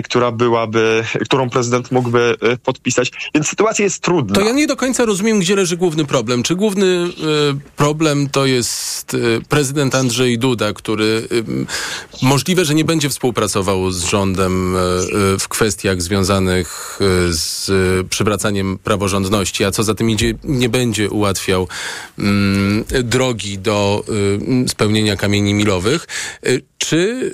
która byłaby, którą prezydent mógłby podpisać. Więc sytuacja jest trudna. Ja nie do końca rozumiem, gdzie leży główny problem. Czy główny y, problem to jest y, prezydent Andrzej Duda, który możliwe, że nie będzie współpracował z rządem w kwestiach związanych z przywracaniem praworządności, a co za tym idzie, nie będzie ułatwiał drogi do spełnienia kamieni milowych. Czy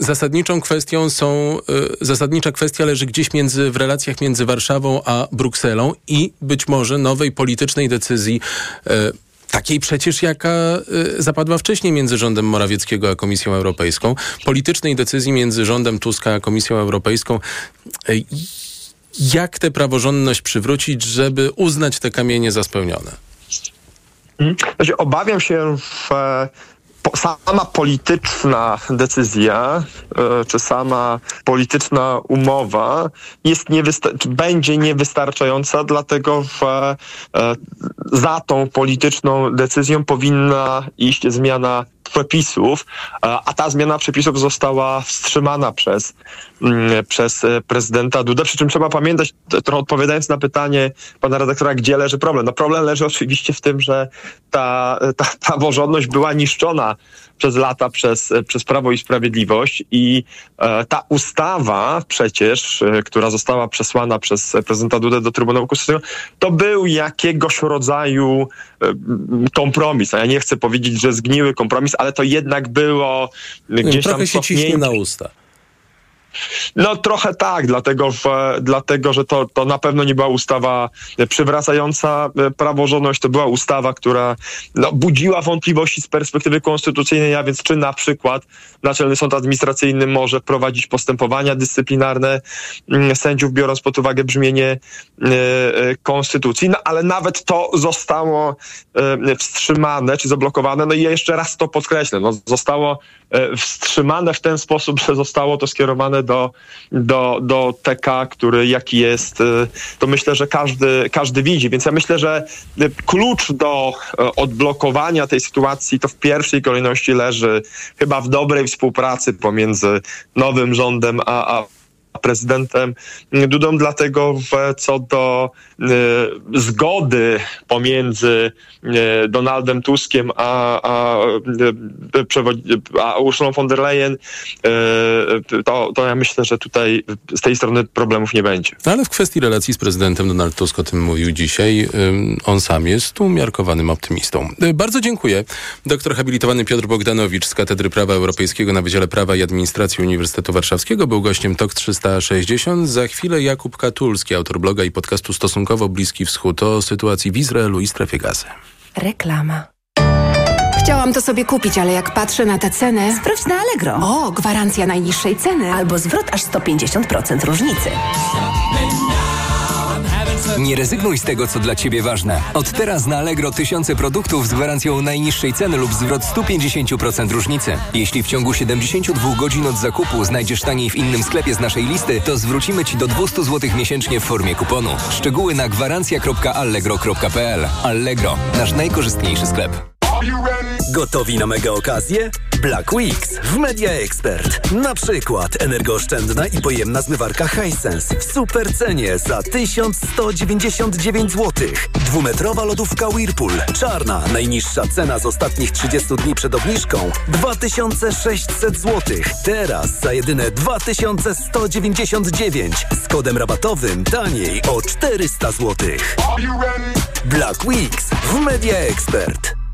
zasadniczą kwestią są, zasadnicza kwestia leży gdzieś między, w relacjach między Warszawą a Brukselą i być może nowej politycznej decyzji Takiej przecież, jaka y, zapadła wcześniej między rządem Morawieckiego a Komisją Europejską. Politycznej decyzji między rządem Tuska a Komisją Europejską. Y, jak tę praworządność przywrócić, żeby uznać te kamienie za spełnione? Hmm. Znaczy, obawiam się, że sama polityczna decyzja, e, czy sama polityczna umowa jest niewysta- będzie niewystarczająca, dlatego że e, za tą polityczną decyzją powinna iść zmiana przepisów, a ta zmiana przepisów została wstrzymana przez, przez e, prezydenta Dudę. Przy czym trzeba pamiętać, trochę odpowiadając na pytanie pana redaktora, gdzie leży problem. No problem leży oczywiście w tym, że ta, ta praworządność była niszczona przez lata przez, przez Prawo i Sprawiedliwość i e, ta ustawa przecież, e, która została przesłana przez prezydenta Dudę do Trybunału Konstytucyjnego, to był jakiegoś rodzaju e, kompromis. A ja nie chcę powiedzieć, że zgniły kompromis, ale to jednak było gdzieś Trochę tam się ciśnie na usta. No trochę tak, dlatego że, dlatego, że to, to na pewno nie była ustawa przywracająca e, praworządność, to była ustawa, która no, budziła wątpliwości z perspektywy konstytucyjnej, a więc czy na przykład Naczelny Sąd Administracyjny może prowadzić postępowania dyscyplinarne mm, sędziów, biorąc pod uwagę brzmienie e, e, konstytucji, no ale nawet to zostało wstrzymane czy zablokowane, no i ja jeszcze raz to podkreślę, no, zostało wstrzymane w ten sposób, że zostało to skierowane do, do, do TK, który jaki jest, y, to myślę, że każdy, każdy widzi. Więc ja myślę, że y, klucz do odblokowania tej sytuacji to w pierwszej kolejności leży chyba w dobrej współpracy pomiędzy nowym rządem a, a prezydentem Dudą, dlatego że co do y, zgody pomiędzy y, Donaldem Tuskiem a, a, y, a Ursulą von der Leyen, y, to, to ja myślę, że tutaj z tej strony problemów nie będzie. Ale w kwestii relacji z prezydentem Donald Tusk o tym mówił dzisiaj. On sam jest umiarkowanym optymistą. Y, bardzo dziękuję. Doktor habilitowany Piotr Bogdanowicz z Katedry Prawa Europejskiego na Wydziale Prawa i Administracji Uniwersytetu Warszawskiego był gościem TOK 360. Za chwilę Jakub Katulski, autor bloga i podcastu Stosunkowo Bliski Wschód o sytuacji w Izraelu i strefie gazy. Reklama. Chciałam to sobie kupić, ale jak patrzę na te ceny... Sprawdź na Allegro. O, gwarancja najniższej ceny. Albo zwrot aż 150% różnicy. Nie rezygnuj z tego, co dla Ciebie ważne. Od teraz na Allegro tysiące produktów z gwarancją najniższej ceny lub zwrot 150% różnicy. Jeśli w ciągu 72 godzin od zakupu znajdziesz taniej w innym sklepie z naszej listy, to zwrócimy Ci do 200 zł miesięcznie w formie kuponu. Szczegóły na gwarancja.allegro.pl Allegro, nasz najkorzystniejszy sklep. Gotowi na mega okazję? Black Weeks w Media Expert. Na przykład energooszczędna i pojemna zmywarka Hisense w super cenie za 1199 zł. Dwumetrowa lodówka Whirlpool. Czarna, najniższa cena z ostatnich 30 dni przed obniżką 2600 zł. Teraz za jedyne 2199 z kodem rabatowym taniej o 400 zł. Black Weeks w Media Expert.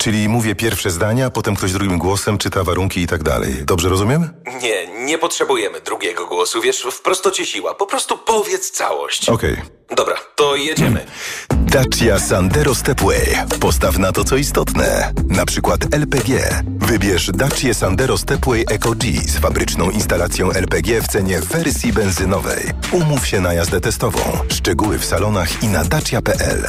Czyli mówię pierwsze zdania, potem ktoś drugim głosem czyta warunki i tak dalej. Dobrze rozumiem? Nie, nie potrzebujemy drugiego głosu. Wiesz, w prostocie siła. Po prostu powiedz całość. Okej. Okay. Dobra, to jedziemy. Dacia Sandero Stepway. Postaw na to, co istotne. Na przykład LPG. Wybierz Dacia Sandero Stepway Eco G z fabryczną instalacją LPG w cenie wersji benzynowej. Umów się na jazdę testową. Szczegóły w salonach i na dacia.pl.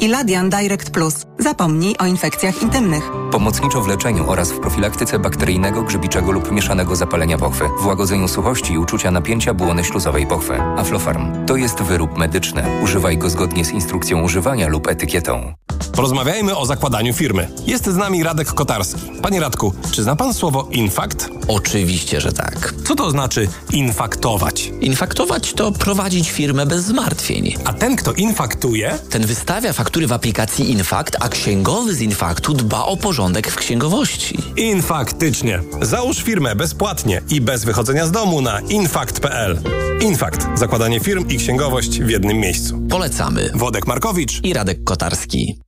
Iladian Direct Plus. Zapomnij o infekcjach intymnych. Pomocniczo w leczeniu oraz w profilaktyce bakteryjnego, grzybiczego lub mieszanego zapalenia pochwy, w łagodzeniu suchości i uczucia napięcia błony śluzowej pochwy. Aflofarm. To jest wyrób medyczny. Używaj go zgodnie z instrukcją używania lub etykietą. Porozmawiajmy o zakładaniu firmy. Jest z nami Radek Kotarski. Panie Radku, czy zna pan słowo infakt? Oczywiście, że tak. Co to znaczy infaktować? Infaktować to prowadzić firmę bez zmartwień. A ten, kto infaktuje? Ten wystawia faktury w aplikacji Infakt, a księgowy z Infaktu dba o porządek w księgowości. Infaktycznie. Załóż firmę bezpłatnie i bez wychodzenia z domu na infakt.pl. Infakt. Zakładanie firm i księgowość w jednym miejscu. Polecamy. Wodek Markowicz i Radek Kotarski.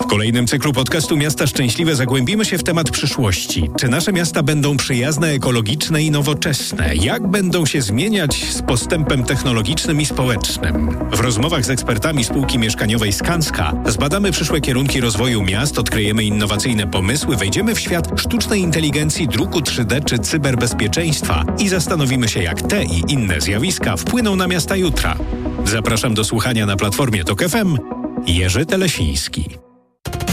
W kolejnym cyklu podcastu Miasta Szczęśliwe zagłębimy się w temat przyszłości. Czy nasze miasta będą przyjazne, ekologiczne i nowoczesne? Jak będą się zmieniać z postępem technologicznym i społecznym? W rozmowach z ekspertami spółki mieszkaniowej Skanska zbadamy przyszłe kierunki rozwoju miast, odkryjemy innowacyjne pomysły, wejdziemy w świat sztucznej inteligencji, druku 3D czy cyberbezpieczeństwa i zastanowimy się, jak te i inne zjawiska wpłyną na miasta jutra. Zapraszam do słuchania na platformie TOK FM. Jerzy Telesiński.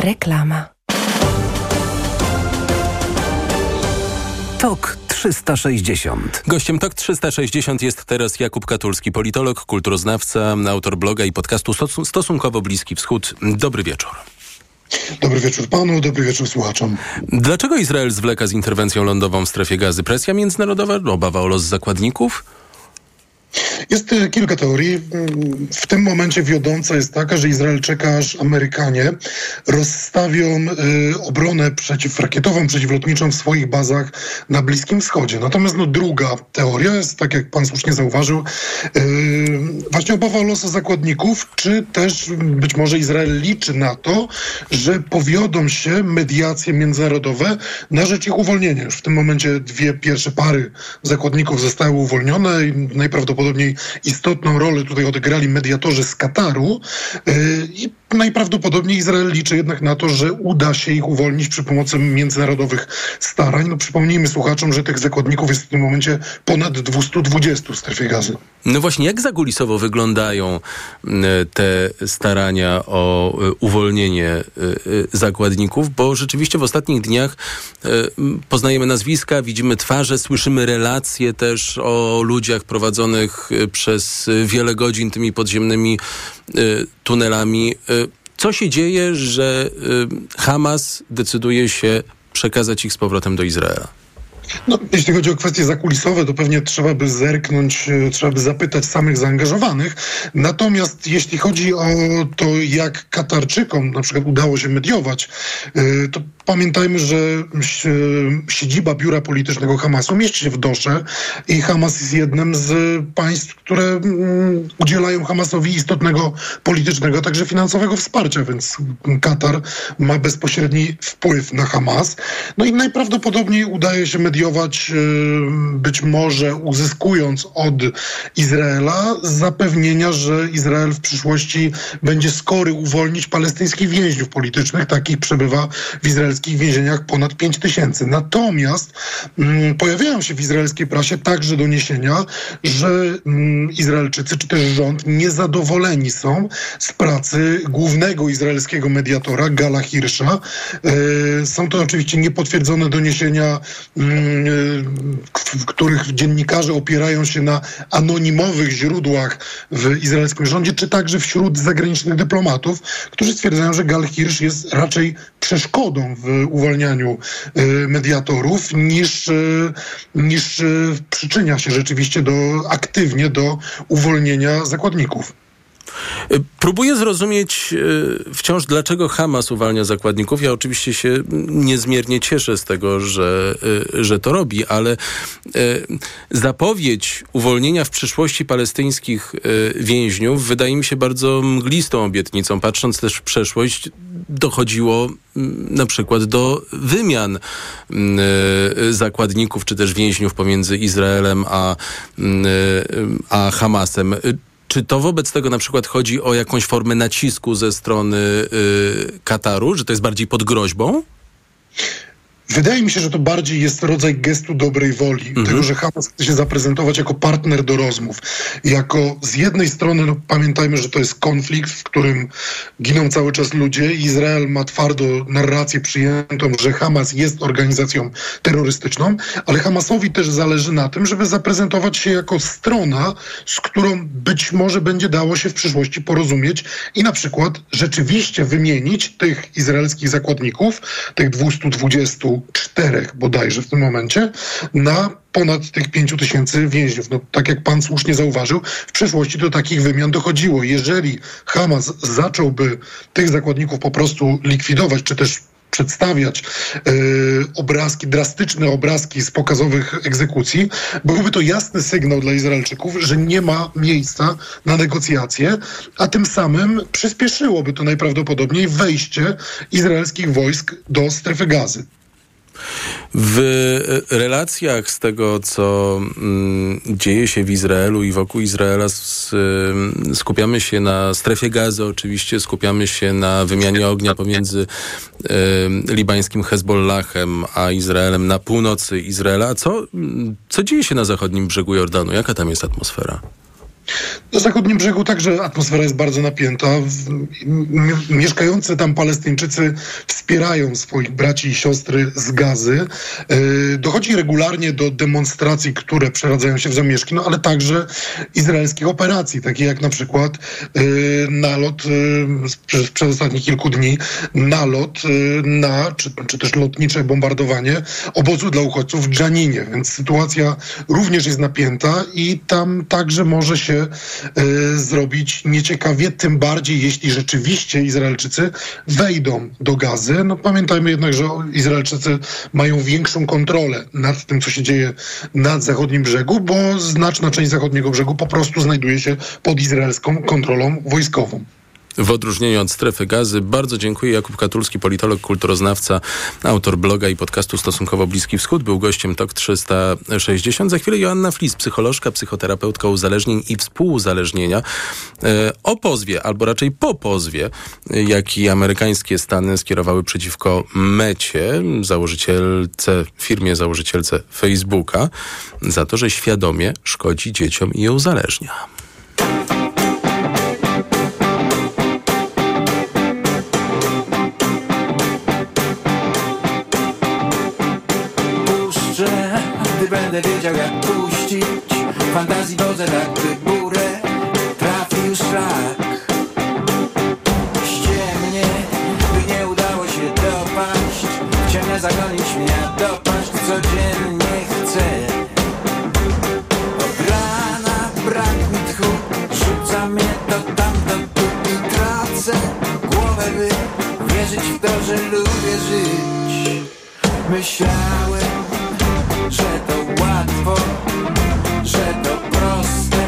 Reklama. TOK 360. Gościem TOK 360 jest teraz Jakub Katulski, politolog, kulturoznawca, autor bloga i podcastu Stosunkowo Bliski Wschód. Dobry wieczór. Dobry wieczór panu, dobry wieczór słuchaczom. Dlaczego Izrael zwleka z interwencją lądową w strefie gazy? Presja międzynarodowa? Obawa o los zakładników? Jest e, kilka teorii. W tym momencie wiodąca jest taka, że Izrael czeka, aż Amerykanie rozstawią y, obronę przeciwrakietową, przeciwlotniczą w swoich bazach na Bliskim Wschodzie. Natomiast no, druga teoria jest, tak jak pan słusznie zauważył, y, właśnie obawa o losy zakładników, czy też być może Izrael liczy na to, że powiodą się mediacje międzynarodowe na rzecz ich uwolnienia. Już w tym momencie dwie pierwsze pary zakładników zostały uwolnione i najprawdopodobniej istotną rolę tutaj odegrali mediatorzy z Kataru y, i najprawdopodobniej Izrael liczy jednak na to, że uda się ich uwolnić przy pomocy międzynarodowych starań. No przypomnijmy słuchaczom, że tych zakładników jest w tym momencie ponad 220 w strefie gazy. No właśnie, jak zakulisowo wyglądają te starania o e, uwolnienie e, e, zakładników, bo rzeczywiście w ostatnich dniach poznajemy nazwiska, widzimy twarze, słyszymy relacje też o ludziach prowadzonych przez wiele godzin tymi podziemnymi tunelami. Co się dzieje, że Hamas decyduje się przekazać ich z powrotem do Izraela? No, jeśli chodzi o kwestie zakulisowe, to pewnie trzeba by zerknąć, e, trzeba by zapytać samych zaangażowanych. Natomiast jeśli chodzi o to, jak Katarczykom na przykład udało się mediować, e, to pamiętajmy, że siedziba biura politycznego Hamasu mieści się w Dosze i Hamas jest jednym z państw, które mm, udzielają Hamasowi istotnego politycznego, także finansowego wsparcia, więc Katar ma bezpośredni wpływ na Hamas. No i najprawdopodobniej udaje się mediować Y, być może uzyskując od Izraela zapewnienia, że Izrael w przyszłości będzie skory uwolnić palestyńskich więźniów politycznych. Takich przebywa w izraelskich więzieniach ponad 5 tysięcy. Natomiast mm, pojawiają się w izraelskiej prasie także doniesienia, że mm, Izraelczycy czy też rząd niezadowoleni są z pracy głównego izraelskiego mediatora Gala Hirsza. Y, są to oczywiście niepotwierdzone doniesienia mm, w których dziennikarze opierają się na anonimowych źródłach w izraelskim rządzie, czy także wśród zagranicznych dyplomatów, którzy stwierdzają, że Gal Hirsch jest raczej przeszkodą w uwalnianiu e, mediatorów niż, e, niż przyczynia się rzeczywiście do, aktywnie do uwolnienia zakładników. Próbuję zrozumieć e, wciąż, dlaczego Hamas uwalnia zakładników. Ja oczywiście się niezmiernie cieszę z tego, że, e, że to robi, ale e, zapowiedź uwolnienia w przyszłości palestyńskich więźniów wydaje mi się bardzo mglistą obietnicą. Patrząc też w przeszłość, dochodziło na przykład do wymian zakładników czy też więźniów pomiędzy Izraelem a, a Hamasem. Czy to wobec tego na przykład chodzi o jakąś formę nacisku ze strony y, Kataru, że to jest bardziej pod groźbą? Wydaje mi się, że to bardziej jest rodzaj gestu dobrej woli, mhm. tego, że Hamas chce się zaprezentować jako partner do rozmów. Jako z jednej strony, no, pamiętajmy, że to jest konflikt, w którym giną cały czas ludzie. Izrael ma twardo narrację przyjętą, że Hamas jest organizacją terrorystyczną, ale Hamasowi też zależy na tym, żeby zaprezentować się jako strona, z którą być może będzie dało się w przyszłości porozumieć i na przykład rzeczywiście wymienić tych izraelskich zakładników, tych 220 czterech bodajże w tym momencie na ponad tych pięciu tysięcy więźniów. No, tak jak pan słusznie zauważył, w przeszłości do takich wymian dochodziło. Jeżeli Hamas zacząłby tych zakładników po prostu likwidować, czy też przedstawiać yy, obrazki, drastyczne obrazki z pokazowych egzekucji, byłby to jasny sygnał dla Izraelczyków, że nie ma miejsca na negocjacje, a tym samym przyspieszyłoby to najprawdopodobniej wejście izraelskich wojsk do strefy gazy. W relacjach z tego, co mm, dzieje się w Izraelu i wokół Izraela, skupiamy się na strefie gazy, oczywiście skupiamy się na wymianie ognia pomiędzy libańskim Hezbollahem a Izraelem na północy Izraela. Co, co dzieje się na zachodnim brzegu Jordanu? Jaka tam jest atmosfera? Na zachodnim brzegu także atmosfera jest bardzo napięta. Mieszkający tam Palestyńczycy wspierają swoich braci i siostry z gazy. E, dochodzi regularnie do demonstracji, które przeradzają się w zamieszki, no ale także izraelskich operacji, takie jak na przykład e, nalot przez, przez ostatnich kilku dni, nalot na, czy, czy też lotnicze bombardowanie obozu dla uchodźców w Dżaninie. Więc sytuacja również jest napięta i tam także może się y, zrobić nieciekawie, tym bardziej jeśli rzeczywiście Izraelczycy wejdą do gazy. No pamiętajmy jednak, że Izraelczycy mają większą kontrolę nad tym, co się dzieje nad zachodnim brzegu, bo znaczna część zachodniego brzegu po prostu znajduje się pod izraelską kontrolą wojskową. W odróżnieniu od strefy gazy, bardzo dziękuję. Jakub Katulski, politolog, kulturoznawca, autor bloga i podcastu Stosunkowo Bliski Wschód, był gościem TOK 360. Za chwilę Joanna Flis, psycholożka, psychoterapeutka uzależnień i współuzależnienia. E, o pozwie, albo raczej po pozwie, jaki amerykańskie Stany skierowały przeciwko Mecie, założycielce, firmie założycielce Facebooka, za to, że świadomie szkodzi dzieciom i je uzależnia. Będę wiedział jak puścić Fantazji wodę tak by górę. Trafił szlak. Ściemnie, by nie udało się dopaść. Ciemne zagonić mnie, dopaść codziennie chcę. Od rana brak mi tchu. Rzuca mnie to tamto tu i tracę głowę by Wierzyć w to, że lubię żyć. Myślałem że to łatwo, że to proste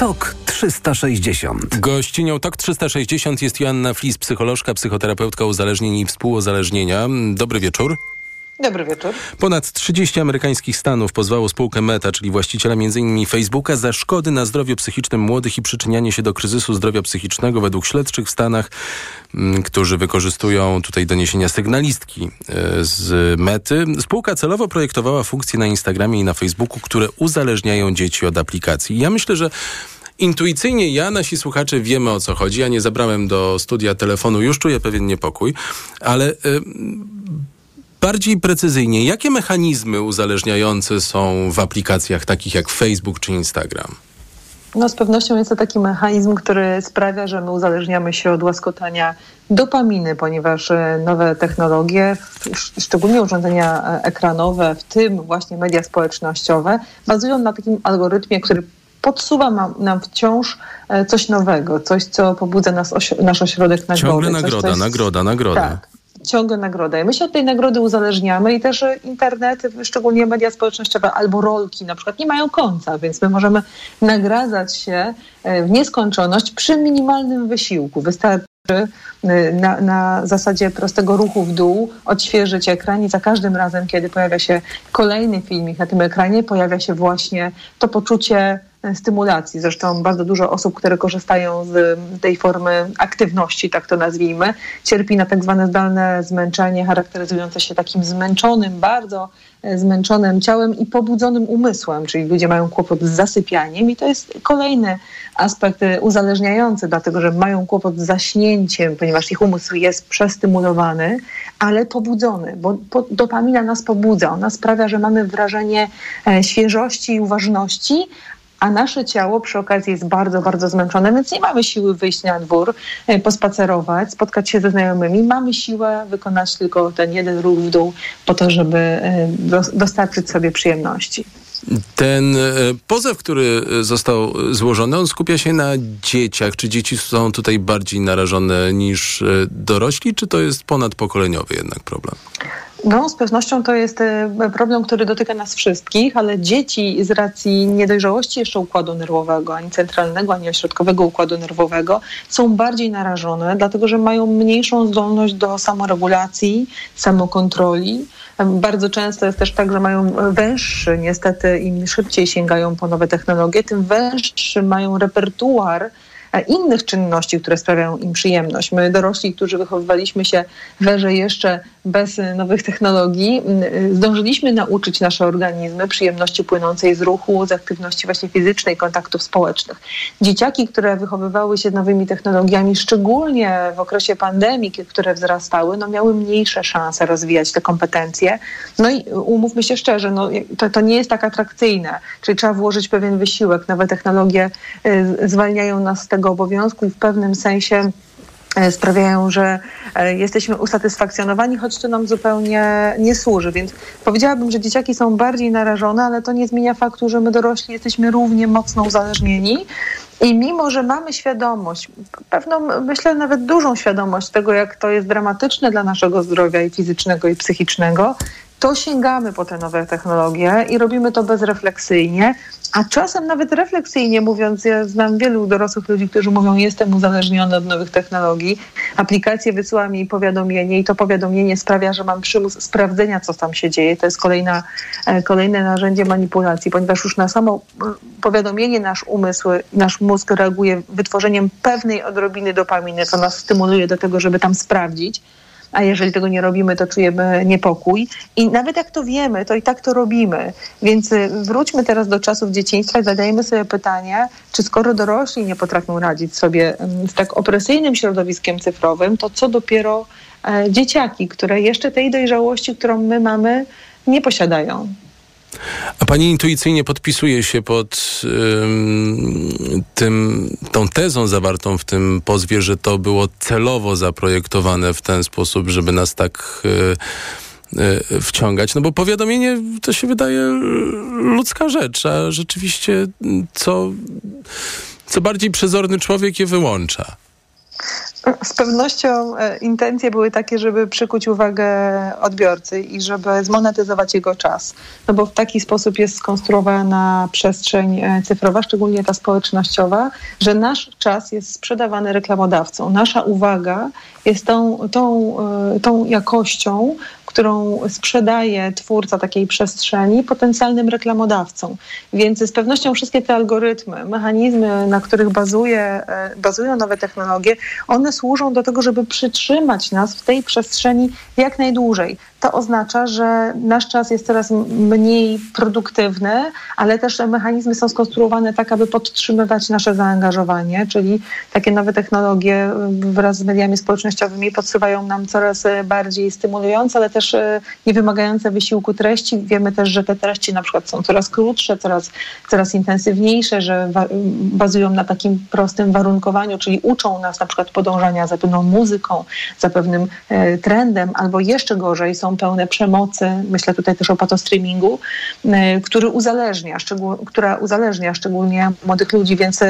TOK 360. Gościnią TOK 360 jest Joanna Flis, psycholożka, psychoterapeutka uzależnień i współuzależnienia. Dobry wieczór. Dobry wieczór. Ponad 30 amerykańskich stanów pozwało spółkę Meta, czyli właściciela m.in. Facebooka, za szkody na zdrowiu psychicznym młodych i przyczynianie się do kryzysu zdrowia psychicznego według śledczych w Stanach, m, którzy wykorzystują tutaj doniesienia sygnalistki e, z Mety. Spółka celowo projektowała funkcje na Instagramie i na Facebooku, które uzależniają dzieci od aplikacji. Ja myślę, że Intuicyjnie ja, nasi słuchacze, wiemy o co chodzi. Ja nie zabrałem do studia telefonu, już czuję pewien niepokój, ale y, bardziej precyzyjnie, jakie mechanizmy uzależniające są w aplikacjach takich jak Facebook czy Instagram? No z pewnością jest to taki mechanizm, który sprawia, że my uzależniamy się od łaskotania dopaminy, ponieważ e, nowe technologie, szczególnie urządzenia e, ekranowe, w tym właśnie media społecznościowe, bazują na takim algorytmie, który podsuwa nam wciąż e, coś nowego, coś, co pobudza nas nasz ośrodek nagrody. Ciągle coś, nagroda, jest... nagroda, nagroda. Tak ciągle nagroda. I my się od tej nagrody uzależniamy i też internet, szczególnie media społecznościowe albo rolki na przykład nie mają końca, więc my możemy nagradzać się e, w nieskończoność przy minimalnym wysiłku. Wystarczy e, na, na, zasadzie prostego ruchu w dół, odświeżyć ekran i za każdym razem, kiedy pojawia się kolejny filmik na tym ekranie, pojawia się właśnie to poczucie stymulacji. Zresztą bardzo dużo osób, które korzystają z tej formy aktywności, tak to nazwijmy, cierpi na tak zwane zdalne zmęczenie, charakteryzujące się takim zmęczonym, bardzo e, zmęczonym ciałem i pobudzonym umysłem, czyli ludzie mają kłopot z zasypianiem i to jest kolejny aspekt e, uzależniający, dlatego że mają kłopot z zaśnięciem, ponieważ ich umysł jest przestymulowany, ale pobudzony, bo dopamina nas pobudza, ona sprawia, że mamy wrażenie e, świeżości i uważności, a nasze ciało przy okazji jest bardzo, bardzo zmęczone, więc nie mamy siły wyjść na dwór, e, pospacerować, spotkać się ze znajomymi. Mamy siłę wykonać tylko ten jeden ruch w dół po to, żeby e, dostarczyć sobie przyjemności. Ten e, pozew, który został złożony, on skupia się na dzieciach. Czy dzieci są tutaj bardziej narażone niż dorośli, czy to jest ponadpokoleniowy jednak problem? No, z pewnością to jest e, problem, który dotyka nas wszystkich, ale dzieci z racji niedojrzałości jeszcze układu nerwowego, ani centralnego, ani ośrodkowego układu nerwowego, są bardziej narażone, dlatego że mają mniejszą zdolność do samoregulacji, samokontroli. Bardzo często jest też tak, że mają węższy, niestety im szybciej sięgają po nowe technologie, tym węższy mają repertuar innych czynności, które sprawiają im przyjemność. My dorośli, którzy wychowywaliśmy się w erze jeszcze bez nowych technologii, zdążyliśmy nauczyć nasze organizmy przyjemności płynącej z ruchu, z aktywności właśnie fizycznej, kontaktów społecznych. Dzieciaki, które wychowywały się nowymi technologiami, szczególnie w okresie pandemii, które wzrastały, no miały mniejsze szanse rozwijać te kompetencje. No i umówmy się szczerze, no, to, to nie jest tak atrakcyjne, czyli trzeba włożyć pewien wysiłek. Nowe technologie y, zwalniają nas z tego obowiązku i w pewnym sensie e, sprawiają, że e, jesteśmy usatysfakcjonowani, choć to nam zupełnie nie służy. Więc powiedziałabym, że dzieciaki są bardziej narażone, ale to nie zmienia faktu, że my dorośli jesteśmy równie mocno uzależnieni. I mimo, że mamy świadomość, pewną, myślę nawet dużą świadomość tego, jak to jest dramatyczne dla naszego zdrowia i fizycznego, i psychicznego, to sięgamy po te nowe technologie i robimy to bezrefleksyjnie, a czasem nawet refleksyjnie mówiąc, ja znam wielu dorosłych ludzi, którzy mówią, jestem uzależniony od nowych technologii, aplikacje wysyła mi powiadomienie i to powiadomienie sprawia, że mam przymus sprawdzenia, co tam się dzieje. To jest kolejna, e, kolejne narzędzie manipulacji, ponieważ już na samo e, powiadomienie nasz umysł, nasz mózg reaguje wytworzeniem pewnej odrobiny dopaminy, co nas stymuluje do tego, żeby tam sprawdzić a jeżeli tego nie robimy, to czujemy niepokój. I nawet jak to wiemy, to i tak to robimy. Więc y, wróćmy teraz do czasów dzieciństwa i zadajmy sobie pytanie, czy skoro dorośli nie potrafią radzić sobie z tak opresyjnym środowiskiem cyfrowym, to co dopiero e, dzieciaki, które jeszcze tej dojrzałości, którą my mamy, nie posiadają. A pani intuicyjnie podpisuje się pod ym, tym, tą tezą zawartą w tym pozwie, że to było celowo zaprojektowane w ten sposób, żeby nas tak y, y, wciągać. No bo powiadomienie to się wydaje ludzka rzecz, a rzeczywiście co, co bardziej przezorny człowiek je wyłącza. Z pewnością e, intencje były takie, żeby przykuć uwagę odbiorcy i żeby zmonetyzować jego czas. No bo w taki sposób jest skonstruowana przestrzeń e, cyfrowa, szczególnie ta społecznościowa, że nasz czas jest sprzedawany reklamodawcą. Nasza uwaga jest tą, tą, e, tą jakością, którą sprzedaje twórca takiej przestrzeni potencjalnym reklamodawcom. Więc z pewnością wszystkie te algorytmy, mechanizmy, na których bazuje, e, bazują nowe technologie, one służą do tego, żeby przytrzymać nas w tej przestrzeni jak najdłużej to oznacza, że nasz czas jest coraz mniej produktywny, ale też mechanizmy są skonstruowane tak, aby podtrzymywać nasze zaangażowanie, czyli takie nowe technologie wraz z mediami społecznościowymi podsuwają nam coraz bardziej stymulujące, ale też też e, niewymagające wysiłku treści. Wiemy też, że te treści na przykład są coraz krótsze, coraz, coraz intensywniejsze, że bazują na takim prostym warunkowaniu, czyli uczą nas na przykład podążania za pewną muzyką, za pewnym e, trendem, albo jeszcze gorzej są pełne przemocy. Myślę tutaj też o patostreamingu, który uzależnia, która uzależnia szczególnie młodych ludzi, więc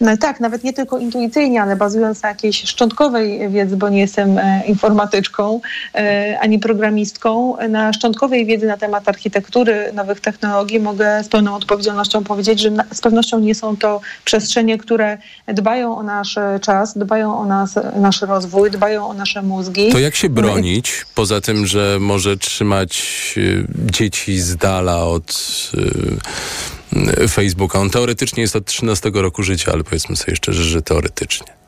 no tak, nawet nie tylko intuicyjnie, ale bazując na jakiejś szczątkowej wiedzy, bo nie jestem e, informatyczką e, ani programistką, na szczątkowej wiedzy na temat architektury nowych technologii mogę z pełną odpowiedzialnością powiedzieć, że z pewnością nie są to przestrzenie, które dbają o nasz czas, dbają o nas, nasz rozwój, dbają o nasze mózgi. To jak się bronić, poza tym, że może trzymać y, dzieci z dala od Facebooka? On teoretycznie jest od 13 roku życia, ale powiedzmy sobie szczerze, że teoretycznie.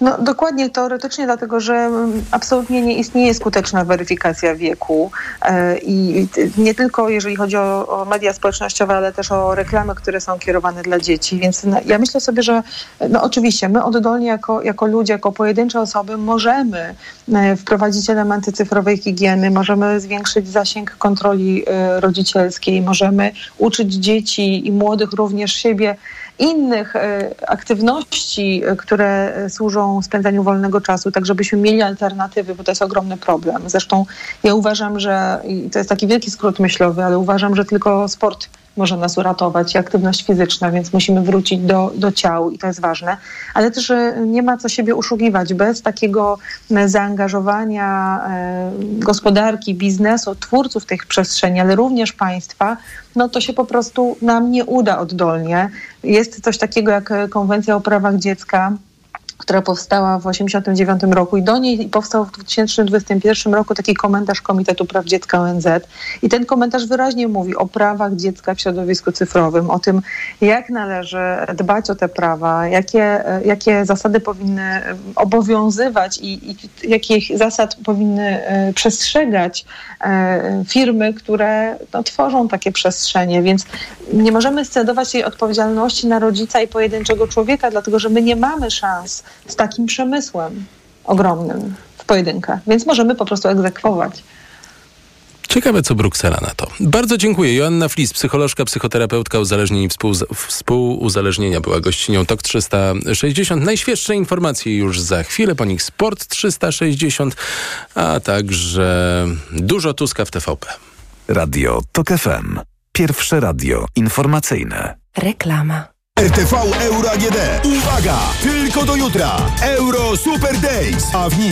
No dokładnie teoretycznie, dlatego że mm, absolutnie nie istnieje skuteczna weryfikacja wieku e, i nie tylko jeżeli chodzi o, o, media społecznościowe, ale też o reklamy, które są kierowane dla dzieci. Więc no, ja myślę sobie, że no oczywiście my oddolnie jako, jako ludzie, jako pojedyncze osoby możemy e, wprowadzić elementy cyfrowej higieny, możemy zwiększyć zasięg kontroli e, rodzicielskiej, możemy uczyć dzieci i młodych również siebie innych e, aktywności, e, które służą spędzaniu wolnego czasu, tak żebyśmy mieli alternatywy, bo to jest ogromny problem. Zresztą ja uważam, że, to jest taki wielki skrót myślowy, ale uważam, że tylko sport może nas uratować i aktywność fizyczna, więc musimy wrócić do, do ciał i to jest ważne. Ale też nie ma co siebie uszukiwać. Bez takiego e, zaangażowania e, gospodarki, biznesu, twórców tych przestrzeni, ale również państwa, no to się po prostu nam nie uda oddolnie. Jest coś takiego jak konwencja o prawach dziecka, która powstała w 1989 roku i do niej powstał w 2021 roku taki komentarz Komitetu Praw Dziecka ONZ. I ten komentarz wyraźnie mówi o prawach dziecka w środowisku cyfrowym, o tym, jak należy dbać o te prawa, jakie, jakie zasady powinny obowiązywać i, i jakich zasad powinny e, przestrzegać e, firmy, które no, tworzą takie przestrzenie. Więc nie możemy scedować tej odpowiedzialności na rodzica i pojedynczego człowieka, dlatego że my nie mamy szans z takim przemysłem ogromnym w pojedynkę, więc możemy po prostu egzekwować. Ciekawe, co Bruksela na to. Bardzo dziękuję. Joanna Flis, psycholożka, psychoterapeutka uzależnień i współ, współuzależnienia była gościnią TOK 360. Najświeższe informacje już za chwilę, po nich Sport 360, a także dużo Tuska w TVP. Radio TOK FM. Pierwsze radio informacyjne. Reklama. RTV Euro AGD. Uwaga! Tylko do jutra. Euro Super Days, a w nich